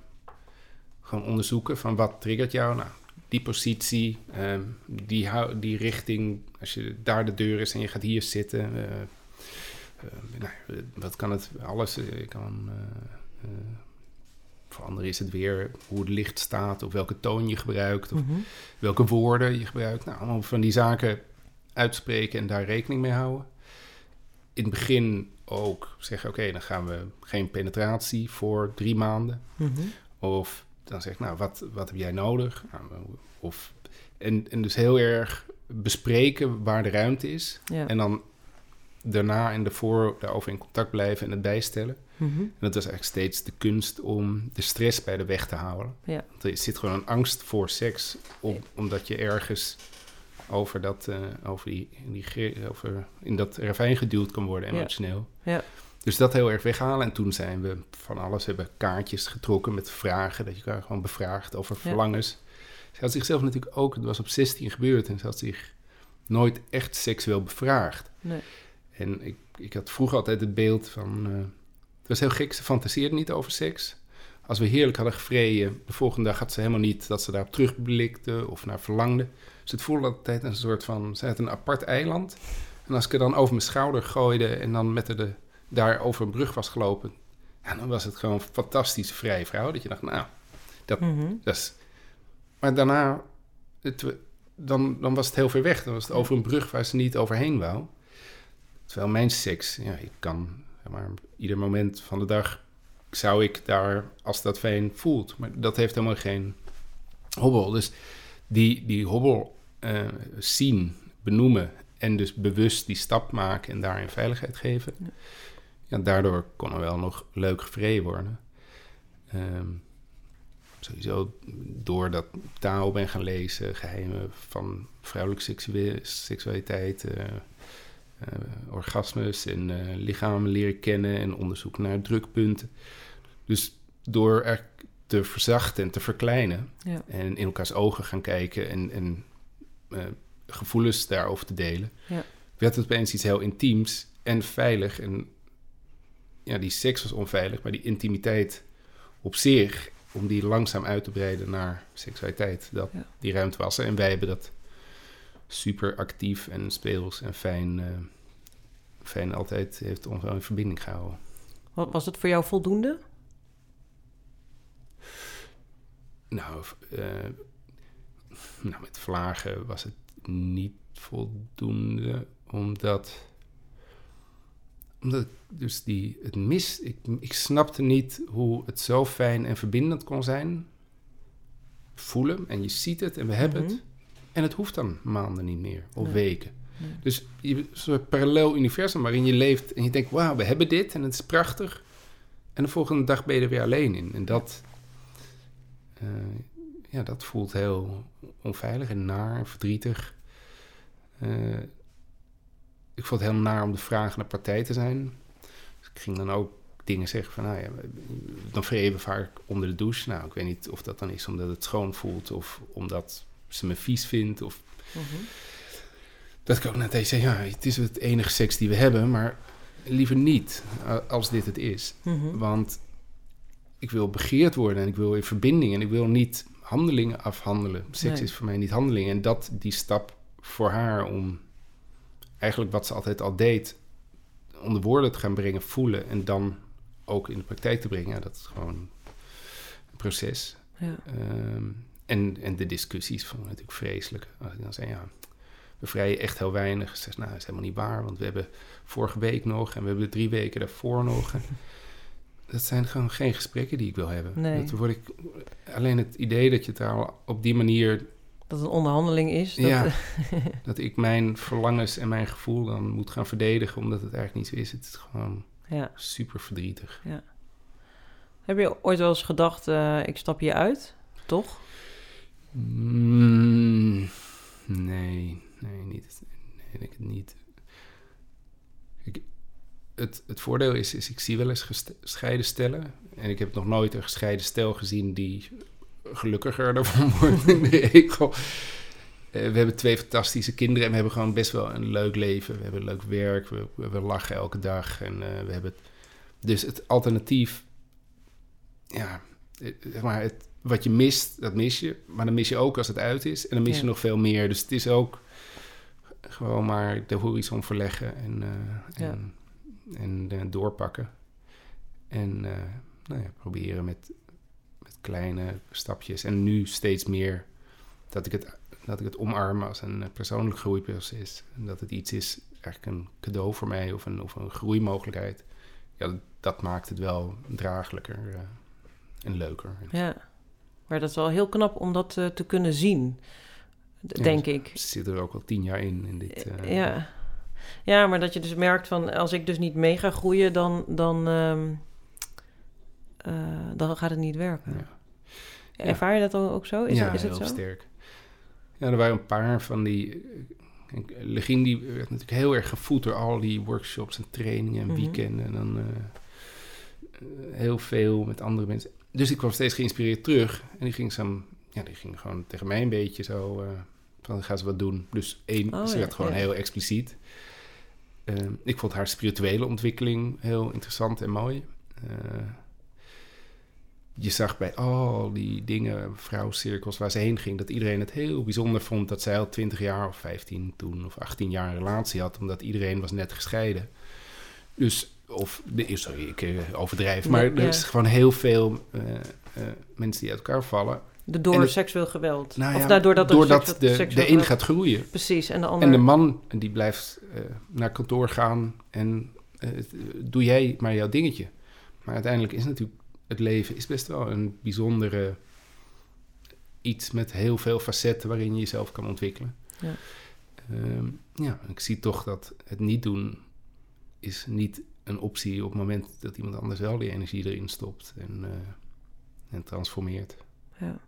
gewoon onderzoeken van wat triggert jou. Nou, die positie, ehm, die, die richting. Als je daar de deur is en je gaat hier zitten. eh, nou, wat kan het? Alles. eh, Je kan. voor anderen is het weer hoe het licht staat, of welke toon je gebruikt, of Mhm. welke woorden je gebruikt. Nou, allemaal van die zaken uitspreken en daar rekening mee houden. In het begin ook zeggen, oké, dan gaan we geen penetratie voor drie maanden. Mhm. Of dan zeg ik, nou, wat, wat heb jij nodig? Nou, of, en, en dus heel erg bespreken waar de ruimte is. Ja. En dan daarna en daarvoor daarover in contact blijven en het bijstellen. Mhm. En dat was eigenlijk steeds de kunst om de stress bij de weg te houden. Ja. Want er zit gewoon een angst voor seks, om, omdat je ergens over dat, eh, over die, die, over, in dat ravijn geduwd kan worden Ja. emotioneel. Ja. Dus dat heel erg weghalen. En toen zijn we van alles, hebben kaartjes getrokken met vragen, dat je elkaar gewoon bevraagt over Ja. verlangens. Ze had zichzelf natuurlijk ook, het was op 16 gebeurd en ze had zich nooit echt seksueel bevraagd. Nee. En ik, ik had vroeger altijd het beeld van. eh, het was heel gek, ze fantaseerde niet over seks. Als we heerlijk hadden gevreden, de volgende dag had ze helemaal niet dat ze daarop terugblikte of naar verlangde. Dus het voelde altijd een soort van. Ze had een apart eiland. En als ik er dan over mijn schouder gooide en dan met haar de, daar over een brug was gelopen. Dan was het gewoon een fantastische vrije vrouw. Dat je dacht, nou, Mhm. dat is... Maar daarna, het, dan, dan was het heel ver weg. Dan was het over een brug waar ze niet overheen wou. Terwijl mijn seks, ja, ik kan, maar, ieder moment van de dag zou ik daar, als dat fijn voelt. Maar dat heeft helemaal geen hobbel. Dus die, die hobbel eh, zien, benoemen en dus bewust die stap maken en daarin veiligheid geven. Ja. Ja, daardoor kon er wel nog leuk gevreden worden. Ehm, sowieso door dat taal ben gaan lezen, geheimen van vrouwelijke seksualiteit, uh, orgasmes en uh, lichamen leren kennen en onderzoek naar drukpunten. Dus door er te verzachten en te verkleinen ja. en in elkaars ogen gaan kijken en, en gevoelens daarover te delen, ja. werd het opeens iets heel intiems en veilig. En ja, die seks was onveilig, maar die intimiteit op zich, om die langzaam uit te breiden naar seksualiteit, dat die ruimte was. En wij hebben dat super actief en speels en fijn, uh, fijn altijd heeft ons wel in verbinding gehouden. Wat was het voor jou voldoende? Nou, uh, nou, met vlagen was het niet voldoende, omdat omdat dus die, het mis, ik, ik snapte niet hoe het zo fijn en verbindend kon zijn. Voelen en je ziet het en we hebben het. Mhm. En het hoeft dan maanden niet meer of weken. Dus je, soort parallel universum waarin je leeft en je denkt, wauw, we hebben dit en het is prachtig. En de volgende dag ben je er weer alleen in. En dat, uh, ja, dat voelt heel onveilig en naar en verdrietig. Uh, ik vond het heel naar om de vraag naar partij te zijn. Dus ik ging dan ook dingen zeggen van, nou ja, dan vreven vaak onder de douche. Nou, ik weet niet of dat dan is omdat het schoon voelt of omdat ze me vies vindt. Of mhm. dat ik ook net eens zei, ja, het is het enige seks die we hebben, maar liever niet als dit het is. Mhm. Want ik wil begeerd worden en ik wil in verbinding en ik wil niet handelingen afhandelen. Seks is voor mij niet handeling. En dat die stap voor haar om eigenlijk wat ze altijd al deed, onder woorden te gaan brengen, voelen en dan ook in de praktijk te brengen. dat is gewoon een proces. Ja. Ehm, en, en de discussies van natuurlijk vreselijk. Als ik dan zei, ja, we vrijen echt heel weinig. Ze zegt, nou, dat is helemaal niet waar, want we hebben vorige week nog en we hebben drie weken daarvoor nog. dat zijn gewoon geen gesprekken die ik wil hebben. Nee. Dat word ik, alleen het idee dat je het daar op die manier dat een onderhandeling is. Dat, ja, dat ik mijn verlangens en mijn gevoel dan moet gaan verdedigen, omdat het eigenlijk niet zo is. Het is gewoon ja. super verdrietig. Ja. Heb je ooit wel eens gedacht, uh, ik stap je uit, toch? Mm, nee, nee, niet. Nee, het niet. Ik, het, het voordeel is, is, ik zie wel eens gescheiden stellen. En ik heb nog nooit een gescheiden stel gezien die gelukkiger ervan wordt in de we hebben twee fantastische kinderen en we hebben gewoon best wel een leuk leven. We hebben leuk werk, we, we lachen elke dag. En uh, we hebben het, dus het alternatief, ja, eh, zeg maar, het, wat je mist, dat mis je. Maar dan mis je ook als het uit is. En dan mis je nog veel meer. Dus het is ook gewoon maar de horizon verleggen en, uh, en, en, en doorpakken. En nou ja, proberen met kleine stapjes. En nu steeds meer dat ik het, dat ik het omarm als een persoonlijk groeiproces. En dat het iets is, eigenlijk een cadeau voor mij of een, of een groeimogelijkheid. Ja, dat maakt het wel draaglijker uh, en leuker. Ja, maar dat is wel heel knap om dat uh, te kunnen zien, denk ik. Zit er ook al tien jaar in. in dit, uh, ja. ja, maar dat je dus merkt van als ik dus niet mee ga groeien, dan. dan um, uh, dan gaat het niet werken. Ja. Ervaar je dat ook zo? Is, ja, het, is het heel zo? sterk. Ja, er waren een paar van die... Eh, Legien die werd natuurlijk heel erg gevoed door al die workshops en trainingen en mhm. weekenden. En dan uh, heel veel met andere mensen. Dus ik kwam steeds geïnspireerd terug. En die ging, zo, ja, die ging gewoon tegen mij een beetje zo... Uh, van, ga ze wat doen. Dus één, oh, ze werd gewoon heel expliciet. Uh, ik vond haar spirituele ontwikkeling heel interessant en mooi. Uh, je zag bij al die dingen, vrouwcirkels waar ze heen ging, dat iedereen het heel bijzonder vond dat zij al 20 jaar of 15 toen of 18 jaar een relatie had, omdat iedereen was net gescheiden. Dus, of, sorry, ik eh, overdrijf, maar er is gewoon heel veel uh, uh, mensen die uit elkaar vallen. Door seksueel geweld. Nou ja, of daardoor dat doordat de, de een gaat groeien. Precies, en de ander... En de man die blijft naar kantoor gaan en doe jij maar jouw dingetje. Maar uiteindelijk is natuurlijk het leven is best wel een bijzondere iets met heel veel facetten waarin je jezelf kan ontwikkelen. Ja. Um, ja, ik zie toch dat het niet doen is niet een optie op het moment dat iemand anders wel die energie erin stopt en, eh, en transformeert. Ja.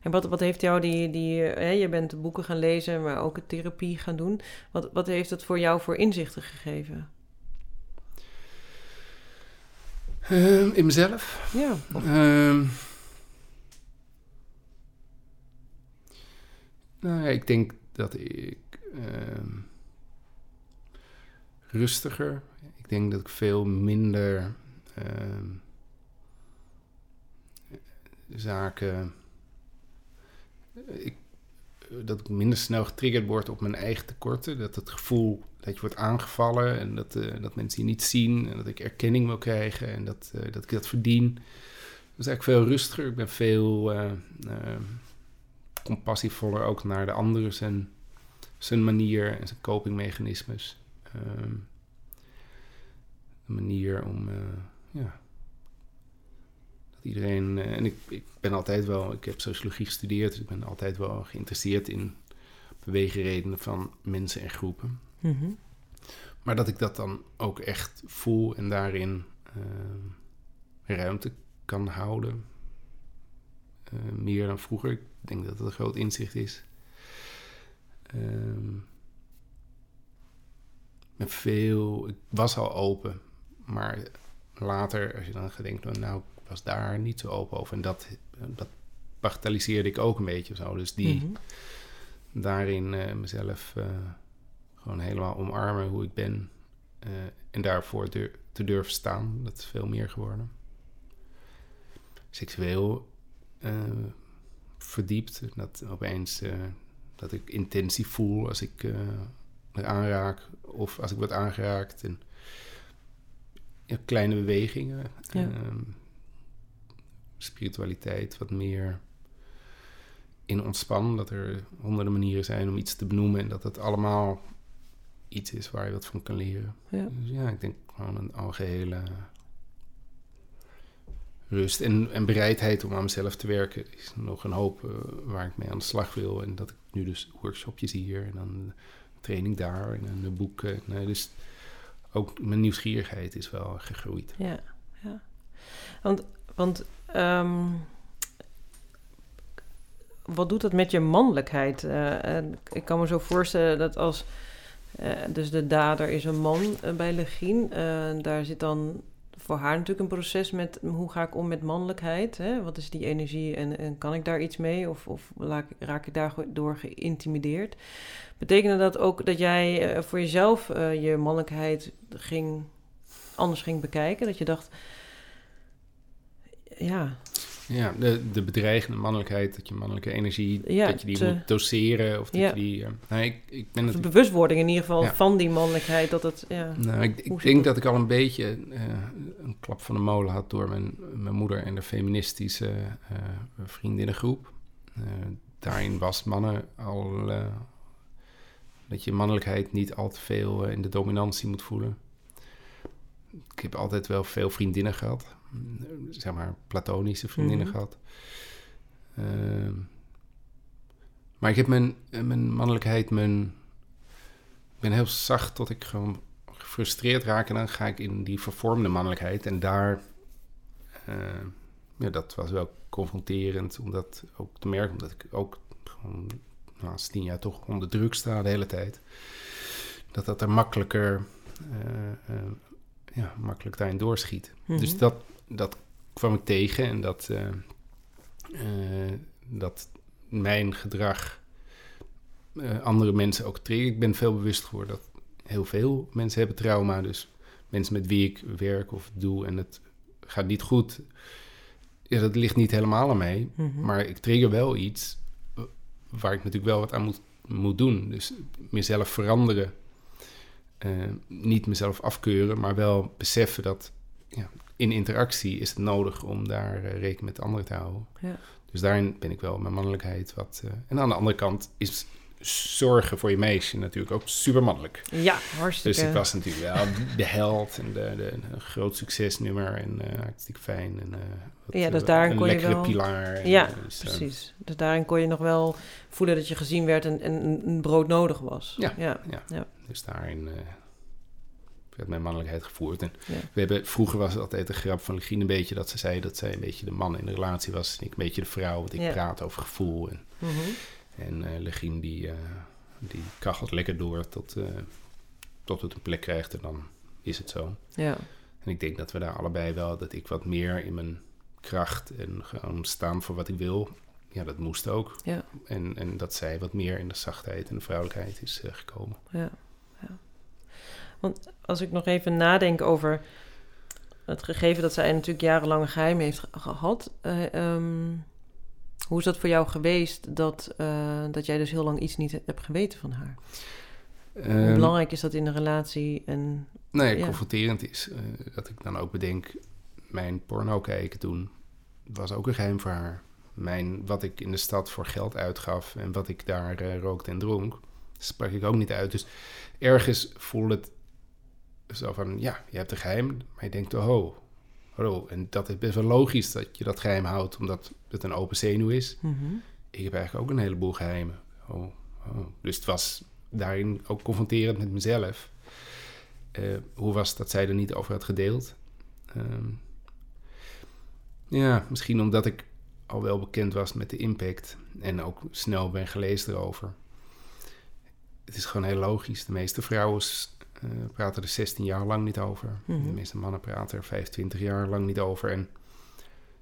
En wat, wat heeft jou die, die hè, je bent boeken gaan lezen, maar ook therapie gaan doen. Wat, wat heeft het voor jou voor inzichten gegeven? Ehm, in mezelf? Ja. Ehm, nou ja, ik denk dat ik ehm, rustiger. Ik denk dat ik veel minder zaken. Ik, dat ik minder snel getriggerd word op mijn eigen tekorten. Dat het gevoel dat je wordt aangevallen en dat, eh, dat mensen je niet zien en dat ik erkenning wil krijgen en dat, eh, dat ik dat verdien. Dus eigenlijk veel rustiger. Ik ben veel uh, compassievoller ook naar de anderen zijn, zijn manier en zijn copingmechanismes. Um, een manier om, ja, dat iedereen, en ik, ik ben altijd wel, ik heb sociologie gestudeerd, dus ik ben altijd wel geïnteresseerd in beweegredenen van mensen en groepen. Mhm. Maar dat ik dat dan ook echt voel en daarin ruimte kan houden. Uh, meer dan vroeger. Ik denk dat het een groot inzicht is. Um, met veel. Ik was al open, maar later, als je dan gedenkt, nou, ik was daar niet zo open over. En dat, dat bagatelliseerde ik ook een beetje zo. Dus die Mhm. daarin uh, mezelf gewoon helemaal omarmen hoe ik ben. Uh, en daarvoor dur te durven staan. Dat is veel meer geworden seksueel uh, verdiept. Dat opeens uh, dat ik intentie voel als ik me aanraak of als ik word aangeraakt. En ja, kleine bewegingen. Ja. spiritualiteit wat meer in ontspan. Dat er honderden manieren zijn om iets te benoemen en dat het allemaal iets is waar je wat van kan leren. Ja, dus ja ik denk gewoon een algehele rust en, en bereidheid om aan mezelf te werken is nog een hoop uh, waar ik mee aan de slag wil. En dat ik nu dus workshopjes hier en dan training daar en een boek. Nee, dus ook mijn nieuwsgierigheid is wel gegroeid. Ja, ja. Want, want um, wat doet dat met je mannelijkheid? Uh, ik kan me zo voorstellen dat als... Uh, dus de dader is een man bij Legien. daar zit dan voor haar natuurlijk een proces met hoe ga ik om met mannelijkheid? Hè? Wat is die energie en, kan ik daar iets mee? Of, of raak, ik daardoor geïntimideerd? Betekende dat ook dat jij voor jezelf je mannelijkheid ging, anders ging bekijken? Dat je dacht, ja... Ja, de, de bedreigende mannelijkheid, dat je mannelijke energie, ja, dat je die te, moet doseren. Of dat ja. je die... Uh, nou, ik, ik ben het, bewustwording in ieder geval ja. van die mannelijkheid, dat het... Ja, nou, ik, ik denk dat? dat ik al een beetje uh, een klap van de molen had door mijn, mijn moeder en de feministische uh, vriendinnengroep. daarin was mannen al... dat je mannelijkheid niet al te veel in de dominantie moet voelen. Ik heb altijd wel veel vriendinnen gehad zeg maar, platonische vriendinnen Mhm. mm -hmm. gehad. Uh, maar ik heb mijn, mijn mannelijkheid, mijn... Ik ben heel zacht tot ik gewoon gefrustreerd raak. En dan ga ik in die vervormde mannelijkheid. En daar... Uh, ja, dat was wel confronterend om dat ook te merken. Omdat ik ook gewoon nou, als tien jaar toch onder druk sta de hele tijd. Dat dat er makkelijker... Uh, ja, makkelijk daarin doorschiet. Mhm. Dus dat, dat kwam ik tegen en dat, uh, uh, dat mijn gedrag uh, andere mensen ook triggert. Ik ben veel bewust geworden dat heel veel mensen hebben trauma. Dus mensen met wie ik werk of doe en het gaat niet goed. Ja, dat ligt niet helemaal aan mij. Mm -hmm. Maar ik trigger wel iets waar ik natuurlijk wel wat aan moet, moet doen. Dus mezelf veranderen. Uh, niet mezelf afkeuren, maar wel beseffen dat ja, in interactie is het nodig om daar uh, rekening met anderen te houden. Ja. Dus daarin ben ik wel mijn mannelijkheid wat. Uh, en aan de andere kant is zorgen voor je meisje natuurlijk ook super mannelijk. Ja, hartstikke. Dus ik was natuurlijk wel de held en de, de, groot succesnummer en uh, hartstikke fijn. En, wat, ja, dus daarin een kon je wel... pilaar. En, ja, dus, precies. Dus daarin kon je nog wel voelen dat je gezien werd en, en een brood nodig was. Ja, ja. ja. ja. dus daarin... Uh, werd mijn mannelijkheid gevoerd. En Ja. we hebben, vroeger was het altijd een grap van Legien een beetje dat ze zei dat zij een beetje de man in de relatie was. En ik een beetje de vrouw, want ik Ja. praat over gevoel. En, Mhm. en eh Legien die, eh, die kachelt lekker door tot, eh, tot het een plek krijgt en dan is het zo. Ja. En ik denk dat we daar allebei wel, dat ik wat meer in mijn kracht en gewoon staan voor wat ik wil. Ja, dat moest ook. Ja. En, en dat zij wat meer in de zachtheid en de vrouwelijkheid is eh, gekomen. Ja. Want als ik nog even nadenk over het gegeven dat zij natuurlijk jarenlang een geheim heeft ge- gehad. eh, ehm, hoe is dat voor jou geweest dat, eh, dat jij dus heel lang iets niet hebt geweten van haar? hoe Ehm, belangrijk is dat in een relatie? En, Nee, Ja. confronterend is eh, dat ik dan ook bedenk, mijn porno kijken toen was ook een geheim voor haar. Mijn, wat ik in de stad voor geld uitgaf en wat ik daar rookte en dronk, sprak ik ook niet uit. Dus ergens voelde het zo van, ja, je hebt een geheim, maar je denkt, oh, hallo. En dat is best wel logisch dat je dat geheim houdt, omdat het een open zenuw is. Mhm. Ik heb eigenlijk ook een heleboel geheimen. Oh, oh. Dus het was daarin ook confronterend met mezelf. Eh, hoe was het dat zij er niet over had gedeeld? Ehm, ja, misschien omdat ik al wel bekend was met de impact en ook snel ben gelezen erover. Het is gewoon heel logisch. De meeste vrouwen eh, praten er 16 jaar lang niet over. Mhm. De meeste mannen praten er 25 jaar lang niet over. En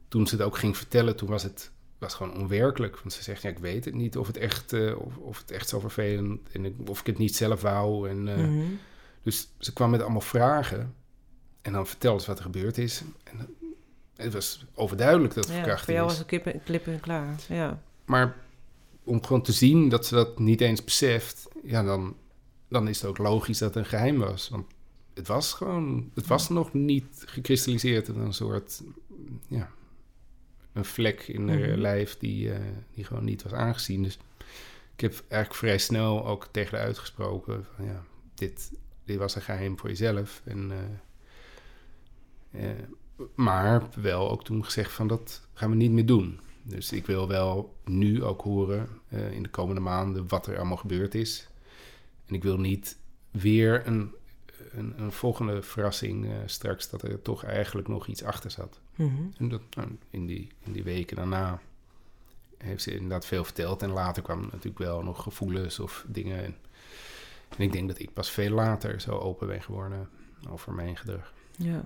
toen ze het ook ging vertellen, toen was het was gewoon onwerkelijk. Want ze zegt, ja, ik weet het niet of het echt, eh, of, of het echt zo vervelend en ik- of ik het niet zelf wou. En, eh, Mhm. Dus ze kwam met allemaal vragen en dan vertelde ze wat er gebeurd is. En het was overduidelijk dat het Ja, voor verkrachting jou is. was en klaar. Ja. Maar om gewoon te zien dat ze dat niet eens beseft, ja, dan, dan is het ook logisch dat het een geheim was. Want het was gewoon, het was nog niet gekristalliseerd in een soort, ja, een vlek in haar Mhm. lijf die, eh, die gewoon niet was aangezien. Dus ik heb eigenlijk vrij snel ook tegen haar uitgesproken van ja, dit, dit was een geheim voor jezelf. En, eh, eh, maar wel ook toen gezegd van dat gaan we niet meer doen. Dus ik wil wel nu ook horen in de komende maanden wat er allemaal gebeurd is. En ik wil niet weer een, een, een volgende verrassing eh, straks dat er toch eigenlijk nog iets achter zat. Mhm. En dat, nou, in, die, in die weken daarna heeft ze inderdaad veel verteld. En later kwamen natuurlijk wel nog gevoelens of dingen. En, en ik denk dat ik pas veel later zo open ben geworden over mijn gedrag. Ja.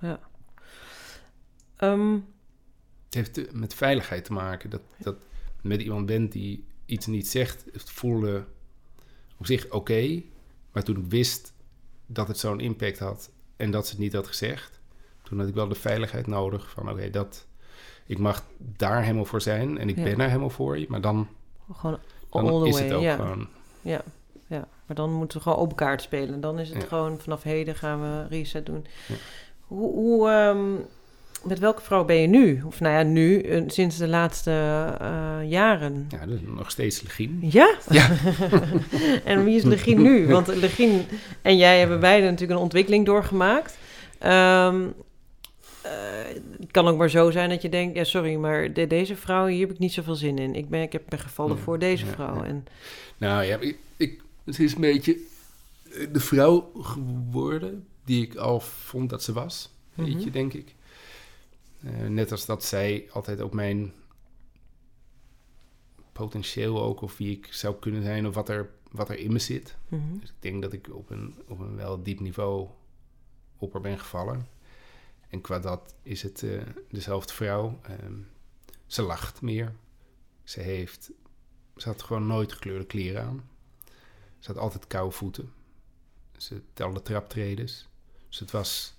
Ja. Ehm, Het heeft eh, met veiligheid te maken. Dat, dat met iemand bent die iets niet zegt. Het voelde op zich oké. maar toen ik wist dat het zo'n impact had en dat ze het niet had gezegd, toen had ik wel de veiligheid nodig van oké, dat ik mag daar helemaal voor zijn en ik Ja. ben er helemaal voor je, maar dan, gewoon dan all the is way. het ook ja. gewoon. Ja, ja, maar dan moeten we gewoon open kaart spelen. Dan is het Ja. gewoon vanaf heden gaan we reset doen. Hoe, hoe, ehm, met welke vrouw ben je nu? Of nou ja, nu, eh, sinds de laatste eh, jaren. Ja, dat is nog steeds legien. Ja? Ja. en wie is Legien nu? Want Legien en jij hebben beide natuurlijk een ontwikkeling doorgemaakt. Ehm, eh, het kan ook maar zo zijn dat je denkt... ja, sorry, maar de- deze vrouw, hier heb ik niet zoveel zin in. Ik ben, ik heb me gevallen Ja, voor deze ja, vrouw. ja. En, Nou ja, ik, ik, het is een beetje de vrouw geworden die ik al vond dat ze was. Weet Mhm. je, denk ik. Eh, net als dat zij altijd ook mijn potentieel ook, of wie ik zou kunnen zijn, of wat er, wat er in me zit. Mhm. Dus ik denk dat ik op een, op een wel diep niveau op haar ben gevallen. En qua dat is het eh, dezelfde vrouw. Ehm, ze lacht meer. Ze heeft... Ze had gewoon nooit gekleurde kleren aan. Ze had altijd koude voeten. Ze telde traptredes. Dus het was...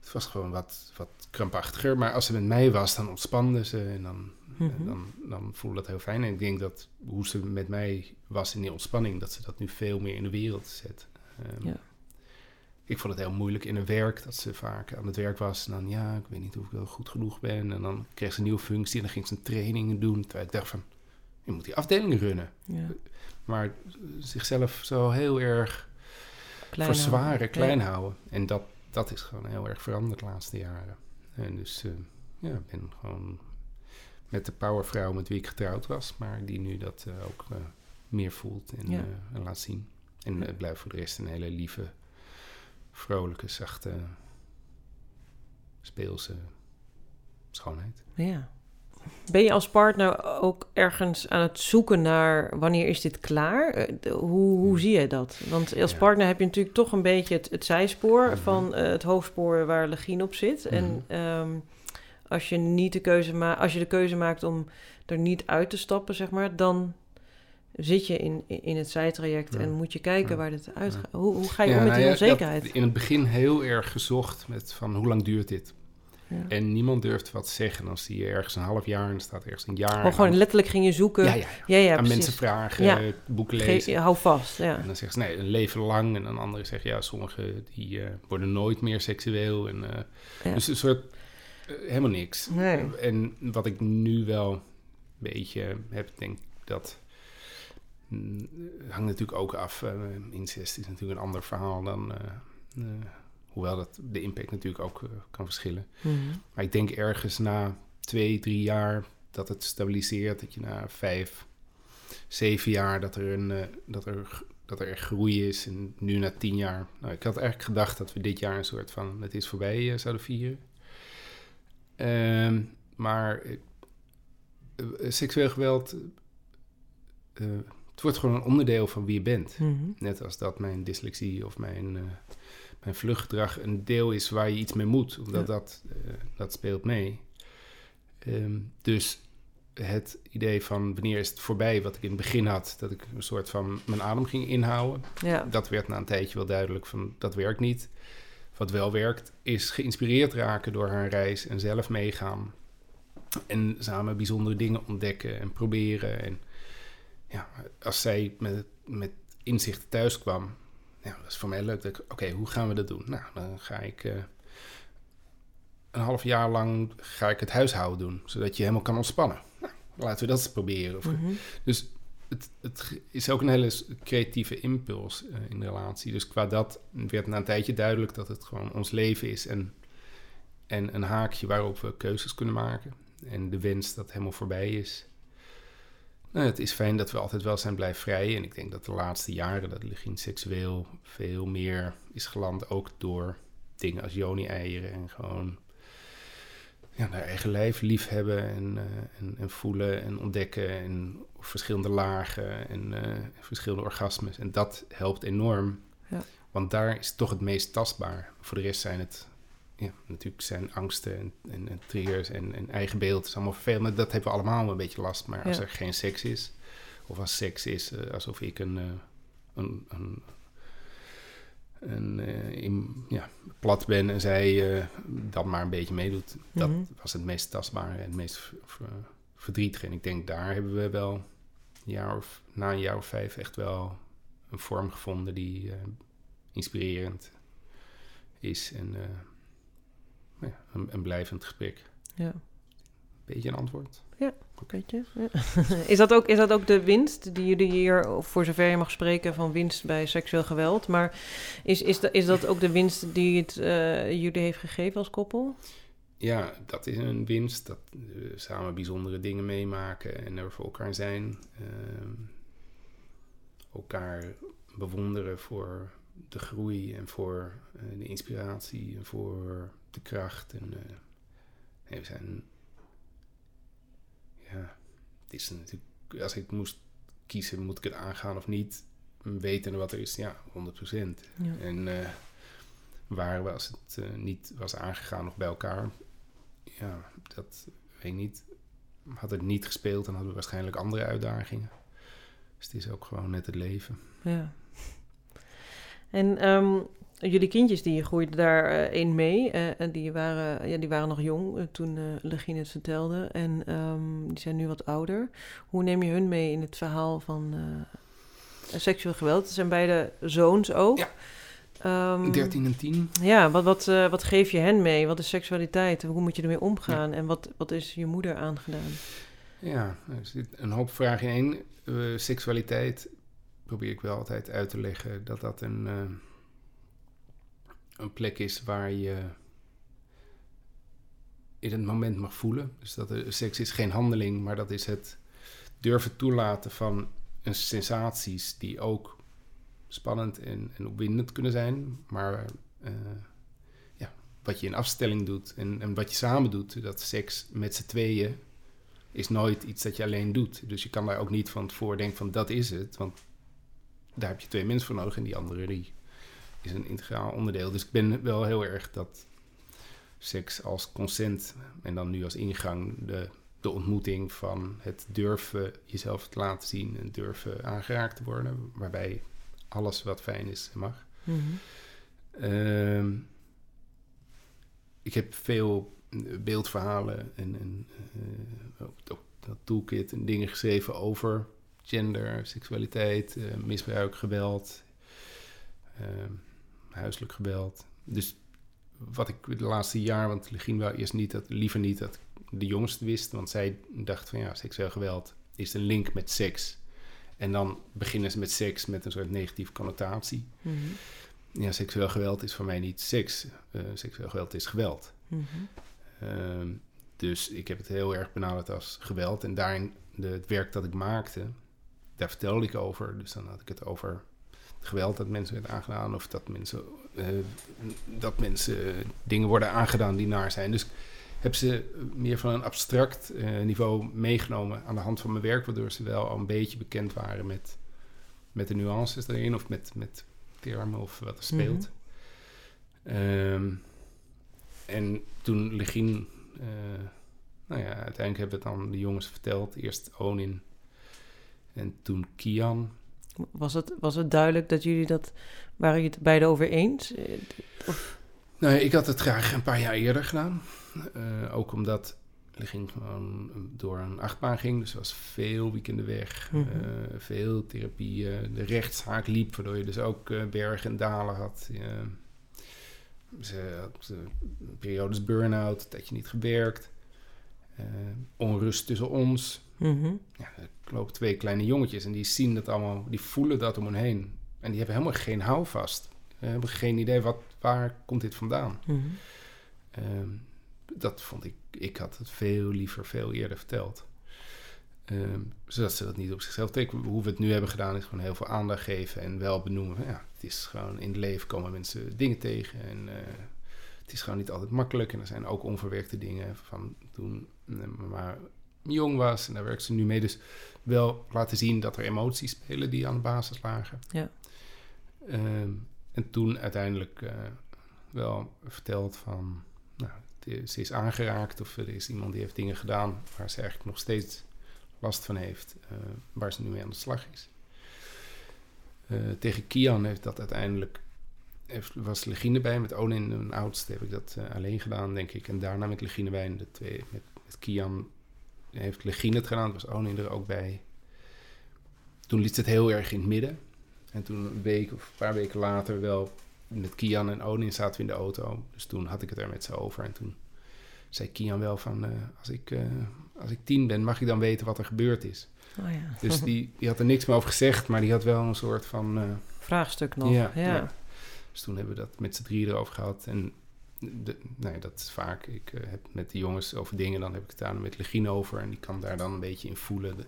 Het was gewoon wat, wat krampachtiger. Maar als ze met mij was, dan ontspande ze. En dan, Mhm. dan, dan voelde dat heel fijn. En ik denk dat hoe ze met mij was in die ontspanning, dat ze dat nu veel meer in de wereld zet. Ehm, Ja. Ik vond het heel moeilijk in haar werk, dat ze vaak aan het werk was. En dan, ja, ik weet niet of ik wel goed genoeg ben. En dan kreeg ze een nieuwe functie en dan ging ze een trainingen doen. Terwijl ik dacht van, je moet die afdeling runnen. Ja. Maar zichzelf zo heel erg Klein verzwaren, houden. klein houden. En dat, dat is gewoon heel erg veranderd de laatste jaren. En dus, eh, ja, ik ben gewoon met de powervrouw met wie ik getrouwd was, maar die nu dat eh, ook eh, meer voelt en, Ja. en laat zien. En het blijft voor de rest een hele lieve vrolijke, zachte, speelse schoonheid. Ja. Ben je als partner ook ergens aan het zoeken naar wanneer is dit klaar? Eh, Hoe, hoe zie je dat? Want als Ja. partner heb je natuurlijk toch een beetje het, het zijspoor Mhm. van eh, het hoofdspoor waar Legien op zit. En Mhm. ehm, als je niet de keuze maakt, als je de keuze maakt om er niet uit te stappen, zeg maar, dan zit je in, in het zijtraject Ja. en moet je kijken Ja. waar dit uit Ja. gaat. Hoe, hoe ga je om met nou die had onzekerheid? in het begin heel erg gezocht met van hoe lang duurt dit? Ja. En niemand durft wat zeggen. Zie je ergens een half jaar en staat ergens een jaar. Oh, gewoon letterlijk ging je zoeken. Ja, ja, ja, ja, aan precies. mensen vragen, Ja. boeken Ge- lezen. hou vast, ja. En dan zeggen ze nee, een leven lang. En dan anderen zeggen ja, sommigen die eh, worden nooit meer seksueel. En, eh. Dus een soort eh, helemaal niks. Nee. En wat ik nu wel een beetje heb, denk ik dat. mm, hangt natuurlijk ook af. incest is natuurlijk een ander verhaal dan. Hoewel dat de impact natuurlijk ook eh, kan verschillen. Mhm. Maar ik denk ergens na twee, drie jaar dat het stabiliseert. Dat je na vijf, zeven jaar dat er, een, eh, dat er, dat er echt groei is. En nu na tien jaar. Nou, ik had eigenlijk gedacht dat we dit jaar een soort van het is voorbij eh, zouden vieren. Ehm, maar seksueel geweld. het wordt gewoon een onderdeel van wie je bent. Mhm. Net als dat mijn dyslexie of mijn, mijn vluchtgedrag een deel is waar je iets mee moet. Omdat Ja. dat, eh, dat speelt mee. Ehm, dus het idee van wanneer is het voorbij, wat ik in het begin had, dat ik een soort van mijn adem ging inhouden. Ja. Dat werd na een tijdje wel duidelijk van dat werkt niet. Wat wel werkt, is geïnspireerd raken door haar reis en zelf meegaan. En samen bijzondere dingen ontdekken en proberen. En ja, als zij met, met inzichten thuis kwam, ja, dat is voor mij leuk. Oké, hoe gaan we dat doen? Nou, dan ga ik eh, een half jaar lang ga ik het huishouden doen, zodat je helemaal kan ontspannen. Nou, laten we dat eens proberen. Of, Mhm. dus het, het is ook een hele creatieve impuls eh, in de relatie. Dus qua dat werd na een tijdje duidelijk dat het gewoon ons leven is en, en een haakje waarop we keuzes kunnen maken. En de wens dat helemaal voorbij is. Nou, het is fijn dat we altijd wel zijn blijven vrij. En ik denk dat de laatste jaren dat Legien seksueel veel meer is geland. Ook door dingen als Joni-eieren en gewoon ja, haar eigen lijf liefhebben en, eh, en, en voelen en ontdekken en verschillende lagen en eh, verschillende orgasmes. En dat helpt enorm, Ja. want daar is het toch het meest tastbaar. Voor de rest zijn het ja, natuurlijk zijn angsten en, en, en triggers en, en eigen beeld is allemaal vervelend. Maar dat hebben we allemaal een beetje last. Maar als Ja. er geen seks is, of als seks is eh, alsof ik een, eh, een, een, een eh, in, ja, plat ben en zij dat maar een beetje meedoet. Dat Mhm. was het meest tastbare en het meest ver- ver- verdrietige. En ik denk daar hebben we wel een jaar of, na een jaar of vijf echt wel een vorm gevonden die inspirerend is en ja, een, een blijvend gesprek. Ja. Beetje een antwoord. Weet je? Ja. is, dat ook, is dat ook de winst die jullie hier, of voor zover je mag spreken van winst bij seksueel geweld, maar is, is, dat, is dat ook de winst die het eh, jullie heeft gegeven als koppel? Ja, dat is een winst. Dat we samen bijzondere dingen meemaken en er voor elkaar zijn. Ehm, elkaar bewonderen voor de groei en voor eh, de inspiratie en voor de kracht. En, eh, nee, we zijn. Ja, het is natuurlijk. Als ik moest kiezen, moet ik het aangaan of niet? Weten wat er is, ja, 100 procent. Ja. En eh, waren we, als het eh, niet was aangegaan, nog bij elkaar? Ja, dat weet ik niet. Had het niet gespeeld, dan hadden we waarschijnlijk andere uitdagingen. Dus het is ook gewoon net het leven. Ja. En ehm, jullie kindjes die groeiden daarin mee. eh, en die, waren, ja, die waren nog jong eh, toen eh Legine het vertelde. En ehm, die zijn nu wat ouder. Hoe neem je hun mee in het verhaal van eh, seksueel geweld? Het zijn beide zoons ook. Ja. Ehm, 13 en 10. Ja, wat, wat, eh, wat geef je hen mee? Wat is seksualiteit? Hoe moet je ermee omgaan? En wat, wat is je moeder aangedaan? Ja, er zit een hoop vragen in één. Eh, seksualiteit probeer ik wel altijd uit te leggen dat dat een, eh, een plek is waar je in het moment mag voelen. Dus dat seks is geen handeling, maar dat is het durven toelaten van een sensaties die ook spannend en, en opwindend kunnen zijn, maar eh, ja, wat je in afstelling doet en, en wat je samen doet. Dat seks met z'n tweeën is nooit iets dat je alleen doet. Dus je kan daar ook niet van tevoren denken van dat is het. Want daar heb je twee mensen voor nodig en die andere die is een integraal onderdeel. Dus ik ben wel heel erg dat seks als consent en dan nu als ingang de, de ontmoeting van het durven jezelf te laten zien en durven aangeraakt te worden, waarbij alles wat fijn is mag. Mhm. Ehm, ik heb veel beeldverhalen en, en eh, ook, ook dat toolkit en dingen geschreven over gender, seksualiteit, eh, misbruik, geweld, ehm, huiselijk geweld. Dus wat ik de laatste jaar, want Legien wou eerst niet dat, liever niet dat de jongens het wist, want zij dacht van ja, seksueel geweld is een link met seks. En dan beginnen ze met seks met een soort negatieve connotatie. Mhm. Ja, seksueel geweld is voor mij niet seks. Eh, seksueel geweld is geweld. Mhm. Ehm, dus ik heb het heel erg benaderd als geweld. En daarin, de, het werk dat ik maakte, daar vertelde ik over. Dus dan had ik het over geweld dat mensen werden aangedaan. Of dat mensen, eh, dat mensen dingen worden aangedaan die naar zijn. Dus ik heb ze meer van een abstract eh, niveau meegenomen aan de hand van mijn werk. Waardoor ze wel al een beetje bekend waren met, met de nuances erin. Of met, met termen of wat er speelt. Ehm, en toen Legien, eh, nou ja, uiteindelijk hebben het dan de jongens verteld. Eerst Onin en toen Kian. Was het, was het duidelijk dat jullie dat... Waren jullie het beide over eens? Nou, ik had het graag een paar jaar eerder gedaan. Eh, ook omdat Legien gewoon door een achtbaan ging. Dus er was veel weekenden weg. Eh, veel therapieën. De rechtszaak liep, waardoor je dus ook eh, bergen en dalen had. Ze had periodes burn-out, dat je niet gewerkt. Eh, onrust tussen ons. Mhm. Ja, er lopen twee kleine jongetjes en die zien dat allemaal, die voelen dat om hen heen. En die hebben helemaal geen houvast. Ze hebben geen idee, wat, waar komt dit vandaan? Ehm, dat vond ik, ik had het veel liever, veel eerder verteld. Ehm, zodat ze dat niet op zichzelf trekken. Hoe we het nu hebben gedaan is gewoon heel veel aandacht geven en wel benoemen. Ja, het is gewoon in het leven komen mensen dingen tegen en eh, het is gewoon niet altijd makkelijk. En er zijn ook onverwerkte dingen van toen maar jong was en daar werkt ze nu mee. Dus wel laten zien dat er emoties spelen die aan de basis lagen. Ja. Ehm, en toen uiteindelijk eh, wel verteld van, nou, ze is aangeraakt of er is iemand die heeft dingen gedaan waar ze eigenlijk nog steeds last van heeft, eh, waar ze nu mee aan de slag is. Eh, tegen Kian heeft dat uiteindelijk, heeft, was Legine bij, met Onin, een oudste, heb ik dat alleen gedaan, denk ik. En daarna met Legine bij, de twee, met Kian heeft Legine het gedaan, was Onin er ook bij. Toen liet ze het heel erg in het midden. En toen een week of een paar weken later wel met Kian en Onin zaten we in de auto. Dus toen had ik het er met ze over. En toen zei Kian wel van, eh, als, ik, eh, als ik tien ben, mag ik dan weten wat er gebeurd is. Oh ja. Dus die, die had er niks meer over gezegd, maar die had wel een soort van... eh, Vraagstuk nog. Ja, Ja. ja. dus toen hebben we dat met z'n drieën erover gehad. En de, nee, dat is vaak. Ik eh, heb met de jongens over dingen, dan heb ik het daar met Legine over. En die kan daar dan een beetje in voelen. De,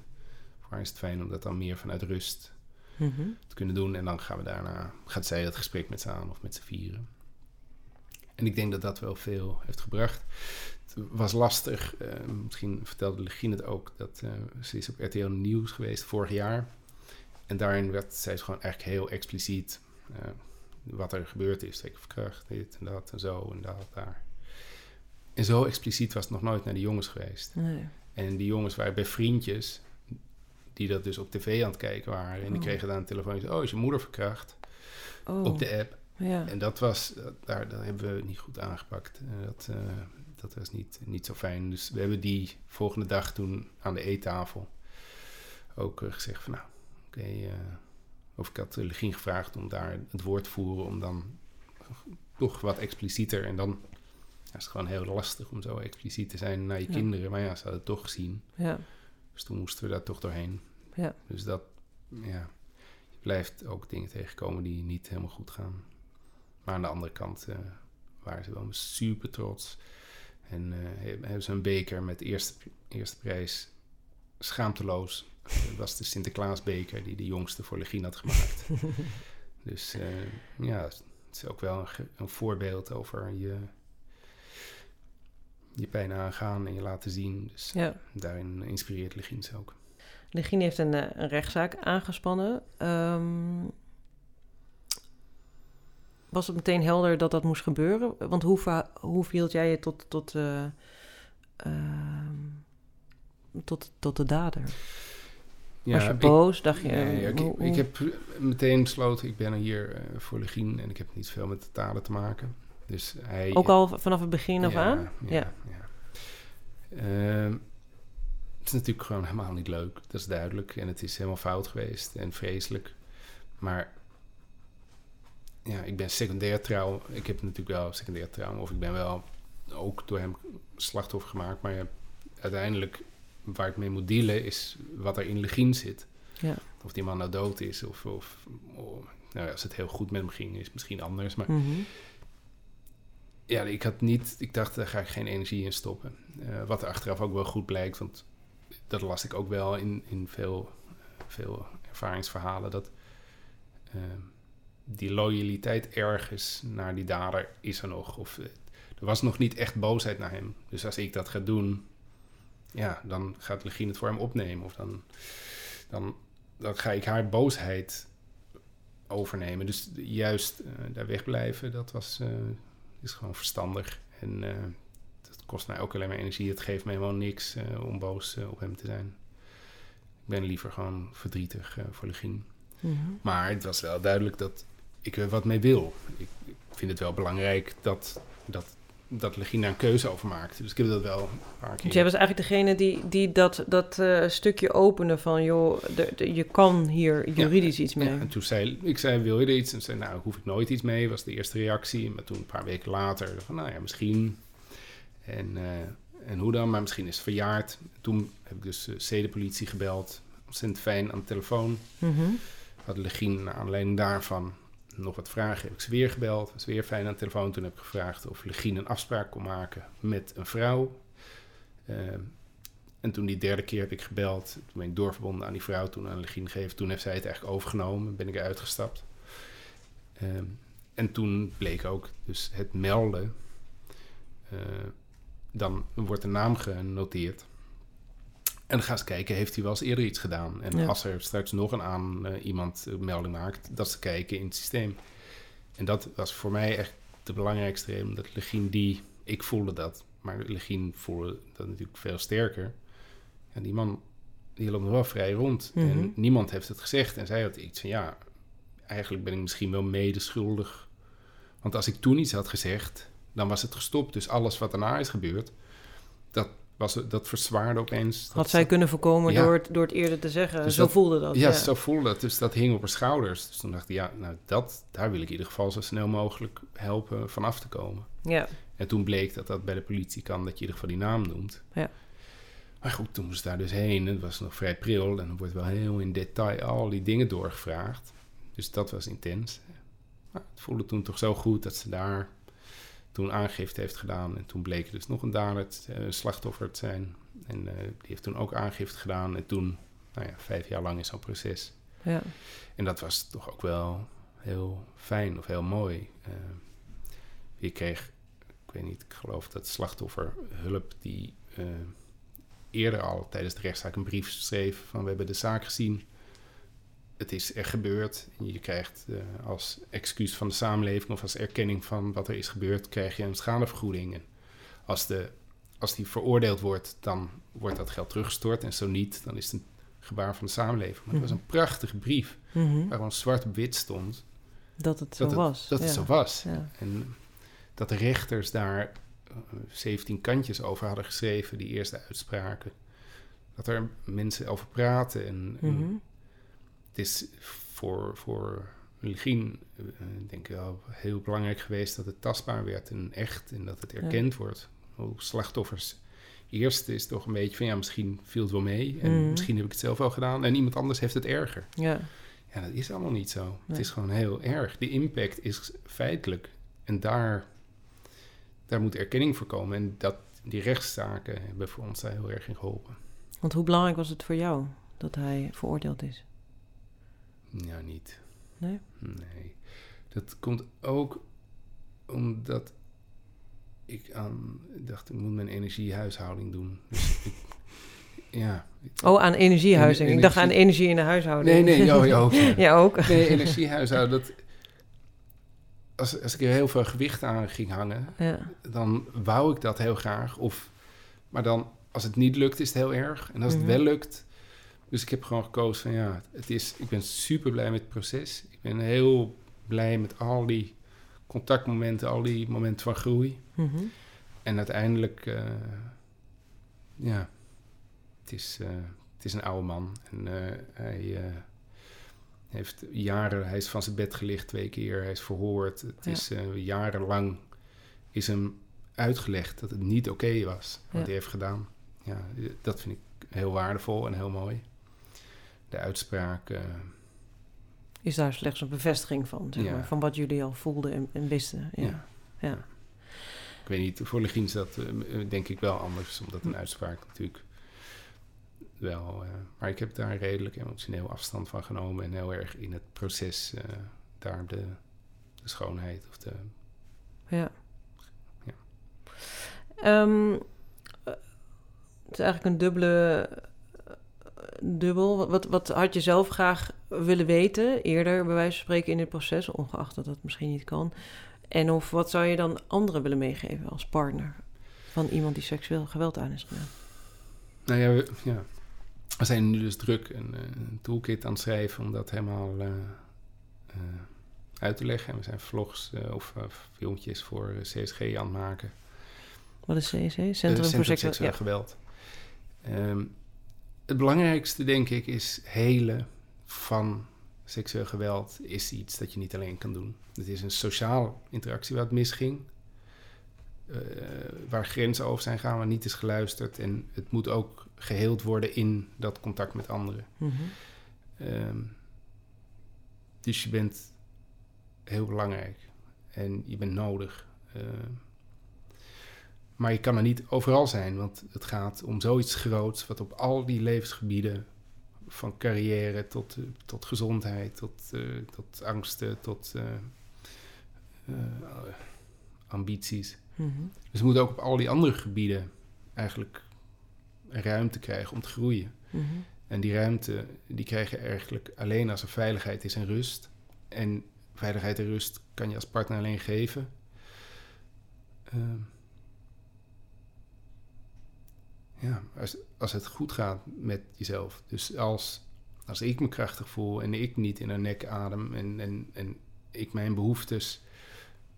voor haar is het fijn om dat dan meer vanuit rust Mhm. te kunnen doen. En dan gaan we daarna, gaat zij dat gesprek met ze aan of met z'n vieren. En ik denk dat dat wel veel heeft gebracht. Het was lastig. eh, misschien vertelde Legine het ook. Dat eh, ze is op RTL Nieuws geweest vorig jaar. En daarin werd zij gewoon eigenlijk heel expliciet wat er gebeurd is. Zeker verkracht, dit en dat en zo en dat daar. En zo expliciet was het nog nooit naar de jongens geweest. Nee. En die jongens waren bij vriendjes die dat dus op tv aan het kijken waren. En die Oh. kregen daar een telefoontje. Oh, is je moeder verkracht? Oh. Op de app. Ja. En dat was, dat- daar, daar hebben we niet goed aangepakt. Eh, dat, eh, dat was niet, niet zo fijn. Dus we hebben die volgende dag toen aan de eettafel ook eh, gezegd van nou, oké. eh, of ik had Legien gevraagd om daar het woord te voeren om dan toch wat explicieter. En dan ja, is het gewoon heel lastig om zo expliciet te zijn naar je Ja. kinderen. Maar ja, ze hadden het toch gezien. ja. Dus toen moesten we daar toch doorheen. Ja. Dus dat, ja, je blijft ook dingen tegenkomen die niet helemaal goed gaan. Maar aan de andere kant eh, waren ze wel super trots. En eh, he- hebben ze een beker met eerste, eerste prijs schaamteloos. Dat was de Sinterklaasbeker die de jongste voor Legien had gemaakt. dus eh, ja, het is ook wel een, een voorbeeld over je, je pijn aangaan en je laten zien. Dus Ja. daarin inspireert Legins ook. Legine heeft een, eh, een rechtszaak aangespannen. Ehm, was het meteen helder dat dat moest gebeuren? Want hoe, hoe viel jij je tot, tot, eh, ehm, tot, tot de dader? Was je ik- boos? Dacht je... Nee, ik, ik heb meteen besloten, ik ben er hier eh, voor Legien en ik heb niet veel met de talen te maken. Dus hij, Ook al vanaf het begin af ja, aan? Ja. Ja. ja. Ehm, het is natuurlijk gewoon helemaal niet leuk, dat is duidelijk. En het is helemaal fout geweest en vreselijk. Maar ja, ik ben secundair trouw. Ik heb natuurlijk wel secundair trouw, of ik ben wel ook door hem slachtoffer gemaakt. Maar ja, uiteindelijk, waar ik mee moet dealen, is wat er in Legien zit. Ja. Of die man nou dood is, of, of, of nou ja, als het heel goed met hem ging, is het misschien anders. Maar Mhm. ja, ik had niet, ik dacht, daar ga ik geen energie in stoppen. Eh, wat er achteraf ook wel goed blijkt, want dat las ik ook wel in, in veel, veel ervaringsverhalen, dat eh, die loyaliteit ergens naar die dader is er nog. Of eh, er was nog niet echt boosheid naar hem. Dus als ik dat ga doen, ja, dan gaat Legien het voor hem opnemen. Of dan, dan, dan ga ik haar boosheid overnemen. Dus juist eh, daar wegblijven, dat was, eh, is gewoon verstandig. En eh dat kost mij ook alleen maar energie. Het geeft mij helemaal niks om boos op hem te zijn. Ik ben liever gewoon verdrietig voor Legien. Mhm. Maar het was wel duidelijk dat ik er wat mee wil. Ik, ik vind het wel belangrijk dat, dat, dat Legien daar een keuze over maakt. Dus ik heb dat wel een paar keer... Jij was eigenlijk degene die, die dat, dat eh, stukje opende van... joh, de, de- je kan hier juridisch iets mee. Ja, en toen zei ik, zei, wil je er iets? En zei, nou, hoef ik nooit iets mee, was de eerste reactie. Maar toen een paar weken later, van, nou ja, misschien. En, eh, en hoe dan? Maar misschien is het verjaard. Toen heb ik dus eh, zedenpolitie gebeld. Ontzettend fijn aan de telefoon. Mhm. Had Legien naar aanleiding daarvan nog wat vragen. Heb ik ze weer gebeld. Was weer fijn aan de telefoon. Toen heb ik gevraagd of Legien een afspraak kon maken met een vrouw. Eh, en toen die derde keer heb ik gebeld. Toen ben ik doorverbonden aan die vrouw. Toen aan Legien gegeven. Toen heeft zij het eigenlijk overgenomen. Ben ik eruit gestapt. Ehm, en toen bleek ook dus het melden. eh, dan wordt de naam genoteerd. En gaan ze kijken, heeft hij wel eens eerder iets gedaan? En Ja. als er straks nog een aan eh, iemand een melding maakt, dat ze kijken in het systeem. En dat was voor mij echt de belangrijkste reden, omdat Legien die, ik voelde dat, maar Legien voelde dat natuurlijk veel sterker. En die man, die loopt nog wel vrij rond. Mhm. En niemand heeft het gezegd. En zij had iets van, ja, eigenlijk ben ik misschien wel medeschuldig. Want als ik toen iets had gezegd, dan was het gestopt. Dus alles wat daarna is gebeurd, dat, was, dat verzwaarde opeens. Had dat zij kunnen voorkomen Ja. door, het, door het eerder te zeggen. Dus zo dat- voelde dat. ja, Ja, zo voelde het. Dus dat hing op haar schouders. Dus toen dacht ik, ja, nou, dat, daar wil ik in ieder geval zo snel mogelijk helpen vanaf te komen. ja. En toen bleek dat dat bij de politie kan, dat je in ieder geval die naam noemt. Ja. Maar goed, toen moest daar dus heen. Het was nog vrij pril. En dan wordt wel heel in detail al die dingen doorgevraagd. Dus dat was intens. Maar het voelde toen toch zo goed dat ze daar toen aangifte heeft gedaan. En toen bleek dus nog een dader, eh, een slachtoffer te zijn. En eh, die heeft toen ook aangifte gedaan. En toen, nou ja, vijf jaar lang in zo'n proces. ja. En dat was toch ook wel heel fijn of heel mooi. Eh je kreeg, ik weet niet, ik geloof dat slachtoffer hulp die eh, eerder al tijdens de rechtszaak een brief schreef van we hebben de zaak gezien. Het is er gebeurd. En je krijgt eh, als excuus van de samenleving of als erkenning van wat er is gebeurd, krijg je een schadevergoeding. En als, de, als die veroordeeld wordt, dan wordt dat geld teruggestort. En zo niet, dan is het een gebaar van de samenleving. Maar het was een prachtige brief Mhm. waar gewoon zwart op wit stond Dat het zo dat het, was. dat ja. het zo was. Ja. En dat de rechters daar eh, 17 kantjes over hadden geschreven, die eerste uitspraken. Dat er mensen over praten. En, en Mhm. Het is voor, voor Legien, eh, denk ik wel, heel belangrijk geweest dat het tastbaar werd en echt. En dat het erkend wordt. Hoe slachtoffers. Eerst is toch een beetje van ja, misschien viel het wel mee. En Mhm. misschien heb ik het zelf wel gedaan. En iemand anders heeft het erger. ja. Ja, dat is allemaal niet zo. Nee. Het is gewoon heel erg. De impact is feitelijk. En daar, daar moet erkenning voor komen. En dat, die rechtszaken hebben voor ons daar heel erg in geholpen. Want hoe belangrijk was het voor jou dat hij veroordeeld is? Ja, niet. Nee? Nee. Dat komt ook omdat ik aan dacht, ik moet mijn energiehuishouding doen. Dus ik, ja. Oh, aan energiehuishouding. Ener- Ik dacht aan energie- in de huishouding. Nee, nee, jou, jou ook. ja. ja, ook. Nee, energiehuishouden, dat... Als, als ik er heel veel gewicht aan ging hangen, Ja. dan wou ik dat heel graag. Of, maar dan, als het niet lukt, is het heel erg. En als Mhm. het wel lukt... Dus ik heb gewoon gekozen van ja, het is, ik ben super blij met het proces. Ik ben heel blij met al die contactmomenten, al die momenten van groei. Mhm. En uiteindelijk, eh, ja, het is, eh, het is een oude man. En eh, hij heeft jaren, hij is van zijn bed gelicht twee keer, hij is verhoord. Het Ja. is jarenlang is hem uitgelegd dat het niet oké was wat Ja. hij heeft gedaan. Ja, dat vind ik heel waardevol en heel mooi. De uitspraak, eh, Is daar slechts een bevestiging van, zeg Ja. maar, van wat jullie al voelden en, en wisten. Ja. Ja. Ja. ik weet niet, voor Legien is dat eh, denk ik wel anders, omdat Hm. een uitspraak natuurlijk wel... eh, maar ik heb daar redelijk emotioneel afstand van genomen en heel erg in het proces daar de, de schoonheid of de... Ja. Ja. Ehm, eh, het is eigenlijk een dubbele... Dubbel. Wat- Wat, had je zelf graag willen weten eerder, bij wijze van spreken, in dit proces, ongeacht dat dat misschien niet kan? En of wat zou je dan anderen willen meegeven als partner van iemand die seksueel geweld aan is gedaan? Nou ja, we, ja. we zijn nu dus druk een, eh, een toolkit aan het schrijven om dat helemaal eh, eh, uit te leggen. En we zijn vlogs of filmpjes voor CSG aan het maken. Wat is CSC? Centrum, voor Seksueel... Seksueel Ja. Geweld. Ehm, het belangrijkste, denk ik, is helen van seksueel geweld is iets dat je niet alleen kan doen. Het is een sociaal interactie waar het misging. eh, waar grenzen over zijn gaan, waar niet is geluisterd. En het moet ook geheeld worden in dat contact met anderen. Mhm. Ehm, dus je bent heel belangrijk en je bent nodig. Ehm, maar je kan er niet overal zijn, want het gaat om zoiets groots, wat op al die levensgebieden, van carrière tot, eh, tot gezondheid, tot, eh, tot angsten, tot eh, ambities. Mhm. Dus we moeten ook op al die andere gebieden eigenlijk ruimte krijgen om te groeien. Mhm. En die ruimte, die krijg je eigenlijk alleen als er veiligheid is en rust. En veiligheid en rust kan je als partner alleen geven. Ja, als, als het goed gaat met jezelf. Dus als, als ik me krachtig voel en ik niet in een nek adem en, en, en ik mijn behoeftes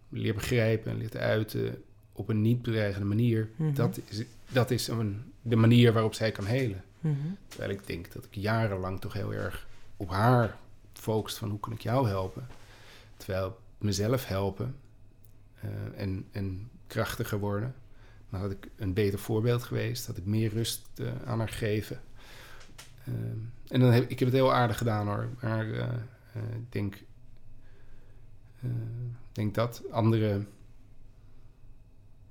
leer begrijpen en leer te uiten op een niet bedreigende manier, Mhm. dat is, dat is een, de manier waarop zij kan helen. Mhm. Terwijl ik denk dat ik jarenlang toch heel erg op haar focust van hoe kan ik jou helpen. Terwijl mezelf helpen eh, en, en krachtiger worden. Dan had ik een beter voorbeeld geweest, had ik meer rust eh, aan haar gegeven. Eh, en dan heb ik heb het heel aardig gedaan hoor. Maar eh, eh, ik denk, denk dat andere,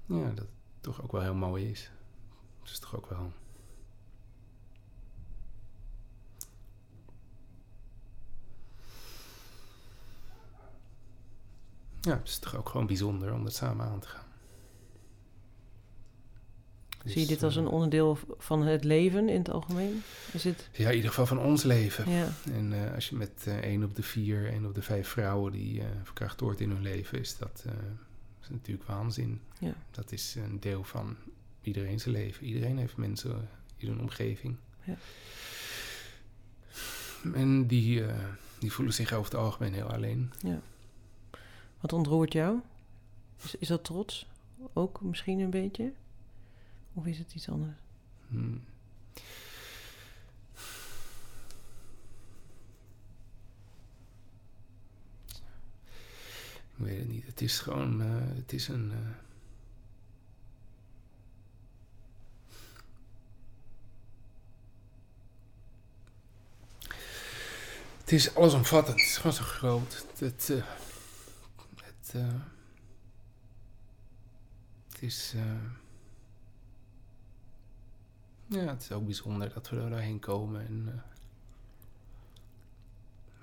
ja, dat toch ook wel heel mooi is. Het is toch ook wel. Ja, het is toch ook gewoon bijzonder om dat samen aan te gaan. Zie je dit als eh, een onderdeel van het leven in het algemeen? Is het... Ja, in ieder geval van ons leven. Ja. En eh, als je met eh één op de vier, één op de vijf vrouwen die eh, verkracht wordt in hun leven, is dat eh, is natuurlijk waanzin. Ja. Dat is een deel van iedereen zijn leven. Iedereen heeft mensen in hun omgeving. Ja. En die, eh, die voelen zich over het algemeen heel alleen. Wat ontroert jou? Is, is dat trots? Ook misschien een beetje? Of is het iets anders? Hmm. Ik weet het niet. Het is gewoon, eh, het is een. eh, Het is allesomvattend. Het is gewoon zo groot. Het, eh, het, eh, het is. Eh, ja, het is ook bijzonder dat we er doorheen komen. En, eh,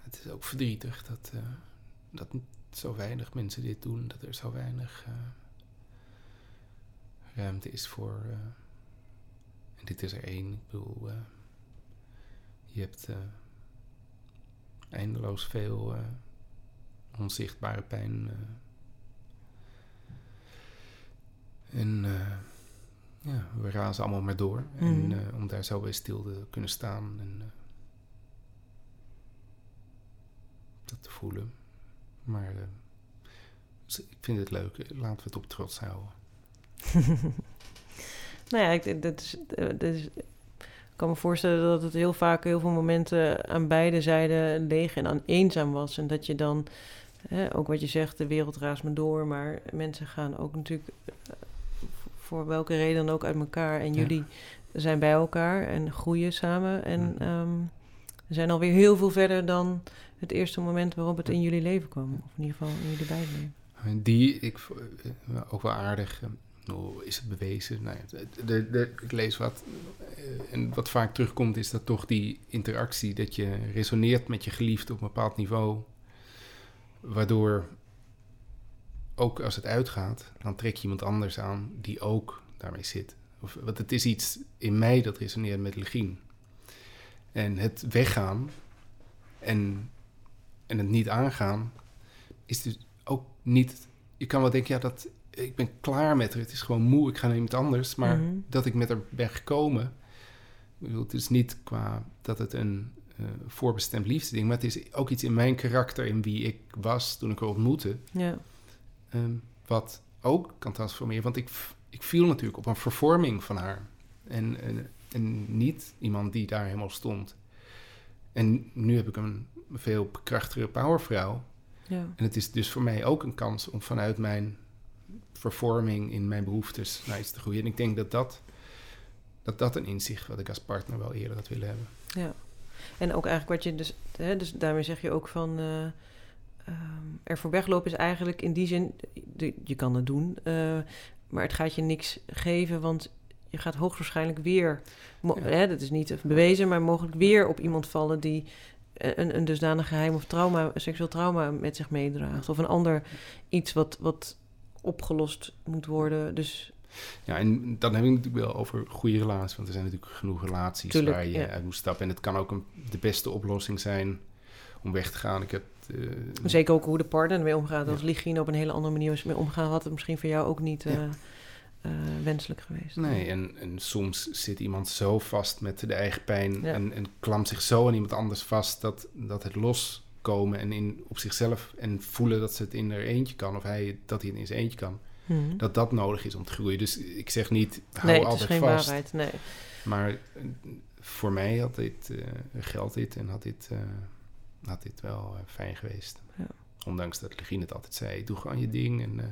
het is ook verdrietig dat, eh, dat zo weinig mensen dit doen, dat er zo weinig uh, ruimte is voor. En dit is er één. Ik bedoel, je hebt eindeloos veel onzichtbare pijn. en ja, we razen allemaal maar door. En Mhm. om daar zo bij stil te kunnen staan en dat te voelen. Maar uh, ik vind het leuk. Laten we het op trots houden. nou ja, ik, dat is, dat is, ik kan me voorstellen dat het heel vaak heel veel momenten aan beide zijden leeg en aan eenzaam was. En dat je dan, ook wat je zegt, de wereld raast me door. Maar mensen gaan ook natuurlijk voor welke reden dan ook uit elkaar. En ja. jullie zijn bij elkaar en groeien samen. En mm. um, zijn alweer heel veel verder dan het eerste moment waarop het in jullie leven kwam. Of in ieder geval in jullie beiden leven. Die, ik, ook wel aardig. Is het bewezen? Nou ja, de, de, ik lees wat. En wat vaak terugkomt is dat toch die interactie, dat je resoneert met je geliefde op een bepaald niveau. Waardoor ook als het uitgaat, dan trek je iemand anders aan die ook daarmee zit. Of, want het is iets in mij dat resoneert met Legien. En het weggaan en, en het niet aangaan is dus ook niet... Je kan wel denken, ja, dat, ik ben klaar met haar. Het is gewoon moe, ik ga naar iemand anders. Maar Mhm. dat ik met haar ben gekomen... Ik bedoel, het is niet qua dat het een uh, voorbestemd liefdesding... maar het is ook iets in mijn karakter, in wie ik was toen ik haar ontmoette... Ja. Um, wat ook kan transformeren. Want ik, ik viel natuurlijk op een vervorming van haar. En, en, en niet iemand die daar helemaal stond. En nu heb ik een veel krachtigere powervrouw. Ja. En het is dus voor mij ook een kans om vanuit mijn vervorming in mijn behoeftes naar iets te groeien. En ik denk dat dat, dat, dat een inzicht wat ik als partner wel eerder had willen hebben. Ja. En ook eigenlijk wat je dus, hè, dus daarmee zeg je ook van. Uh, um, ervoor weglopen is eigenlijk in die zin, de, je kan het doen, uh, maar het gaat je niks geven, want je gaat hoogstwaarschijnlijk weer, ja. hè, dat is niet bewezen, maar mogelijk weer op iemand vallen die een, een dusdanig geheim of trauma, seksueel trauma met zich meedraagt. Of een ander iets wat, wat opgelost moet worden. Dus ja, en dan heb ik natuurlijk wel over goede relaties. Want er zijn natuurlijk genoeg relaties Tuurlijk, waar je ja. uit moet stappen. En het kan ook een, de beste oplossing zijn om weg te gaan. Ik heb, uh, Zeker ook hoe de partner ermee omgaat. Als ja. Ligien op een hele andere manier mee omgaan, had het misschien voor jou ook niet ja. uh, wenselijk geweest. Nee, en, en, soms zit iemand zo vast met de eigen pijn ja. en, en klampt zich zo aan iemand anders vast dat, dat het loskomen en in, op zichzelf en voelen dat ze het in er eentje kan of hij dat hij het in zijn eentje kan. Hmm. Dat dat nodig is om te groeien. Dus ik zeg niet, hou nee, het altijd is geen vast. waarheid, nee. Maar voor mij had dit, uh, geldt dit en had dit, uh, had dit wel fijn geweest. Ja. Ondanks dat Legine het altijd zei, doe gewoon je ding. En uh,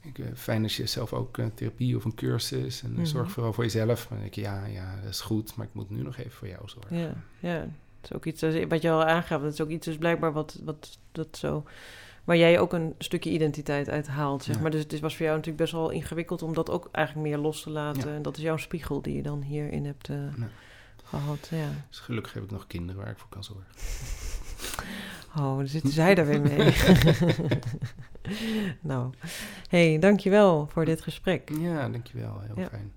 ik, fijn als je zelf ook therapie of een cursus en Mhm. zorg vooral voor jezelf. Maar dan denk ik, ja, ja, dat is goed, maar ik moet nu nog even voor jou zorgen. Ja, ja. Het is ook iets, wat je al aangaf, dat is ook iets dus blijkbaar wat, wat dat zo waar jij ook een stukje identiteit uit haalt, zeg Ja. maar. Dus het was voor jou natuurlijk best wel ingewikkeld om dat ook eigenlijk meer los te laten. Ja. En dat is jouw spiegel die je dan hierin hebt uh, Ja. gehad. Ja. Dus gelukkig heb ik nog kinderen waar ik voor kan zorgen. Oh, dan zitten zij daar weer mee. nou, hey, dankjewel voor dit gesprek. Ja, dankjewel. Heel Ja. fijn.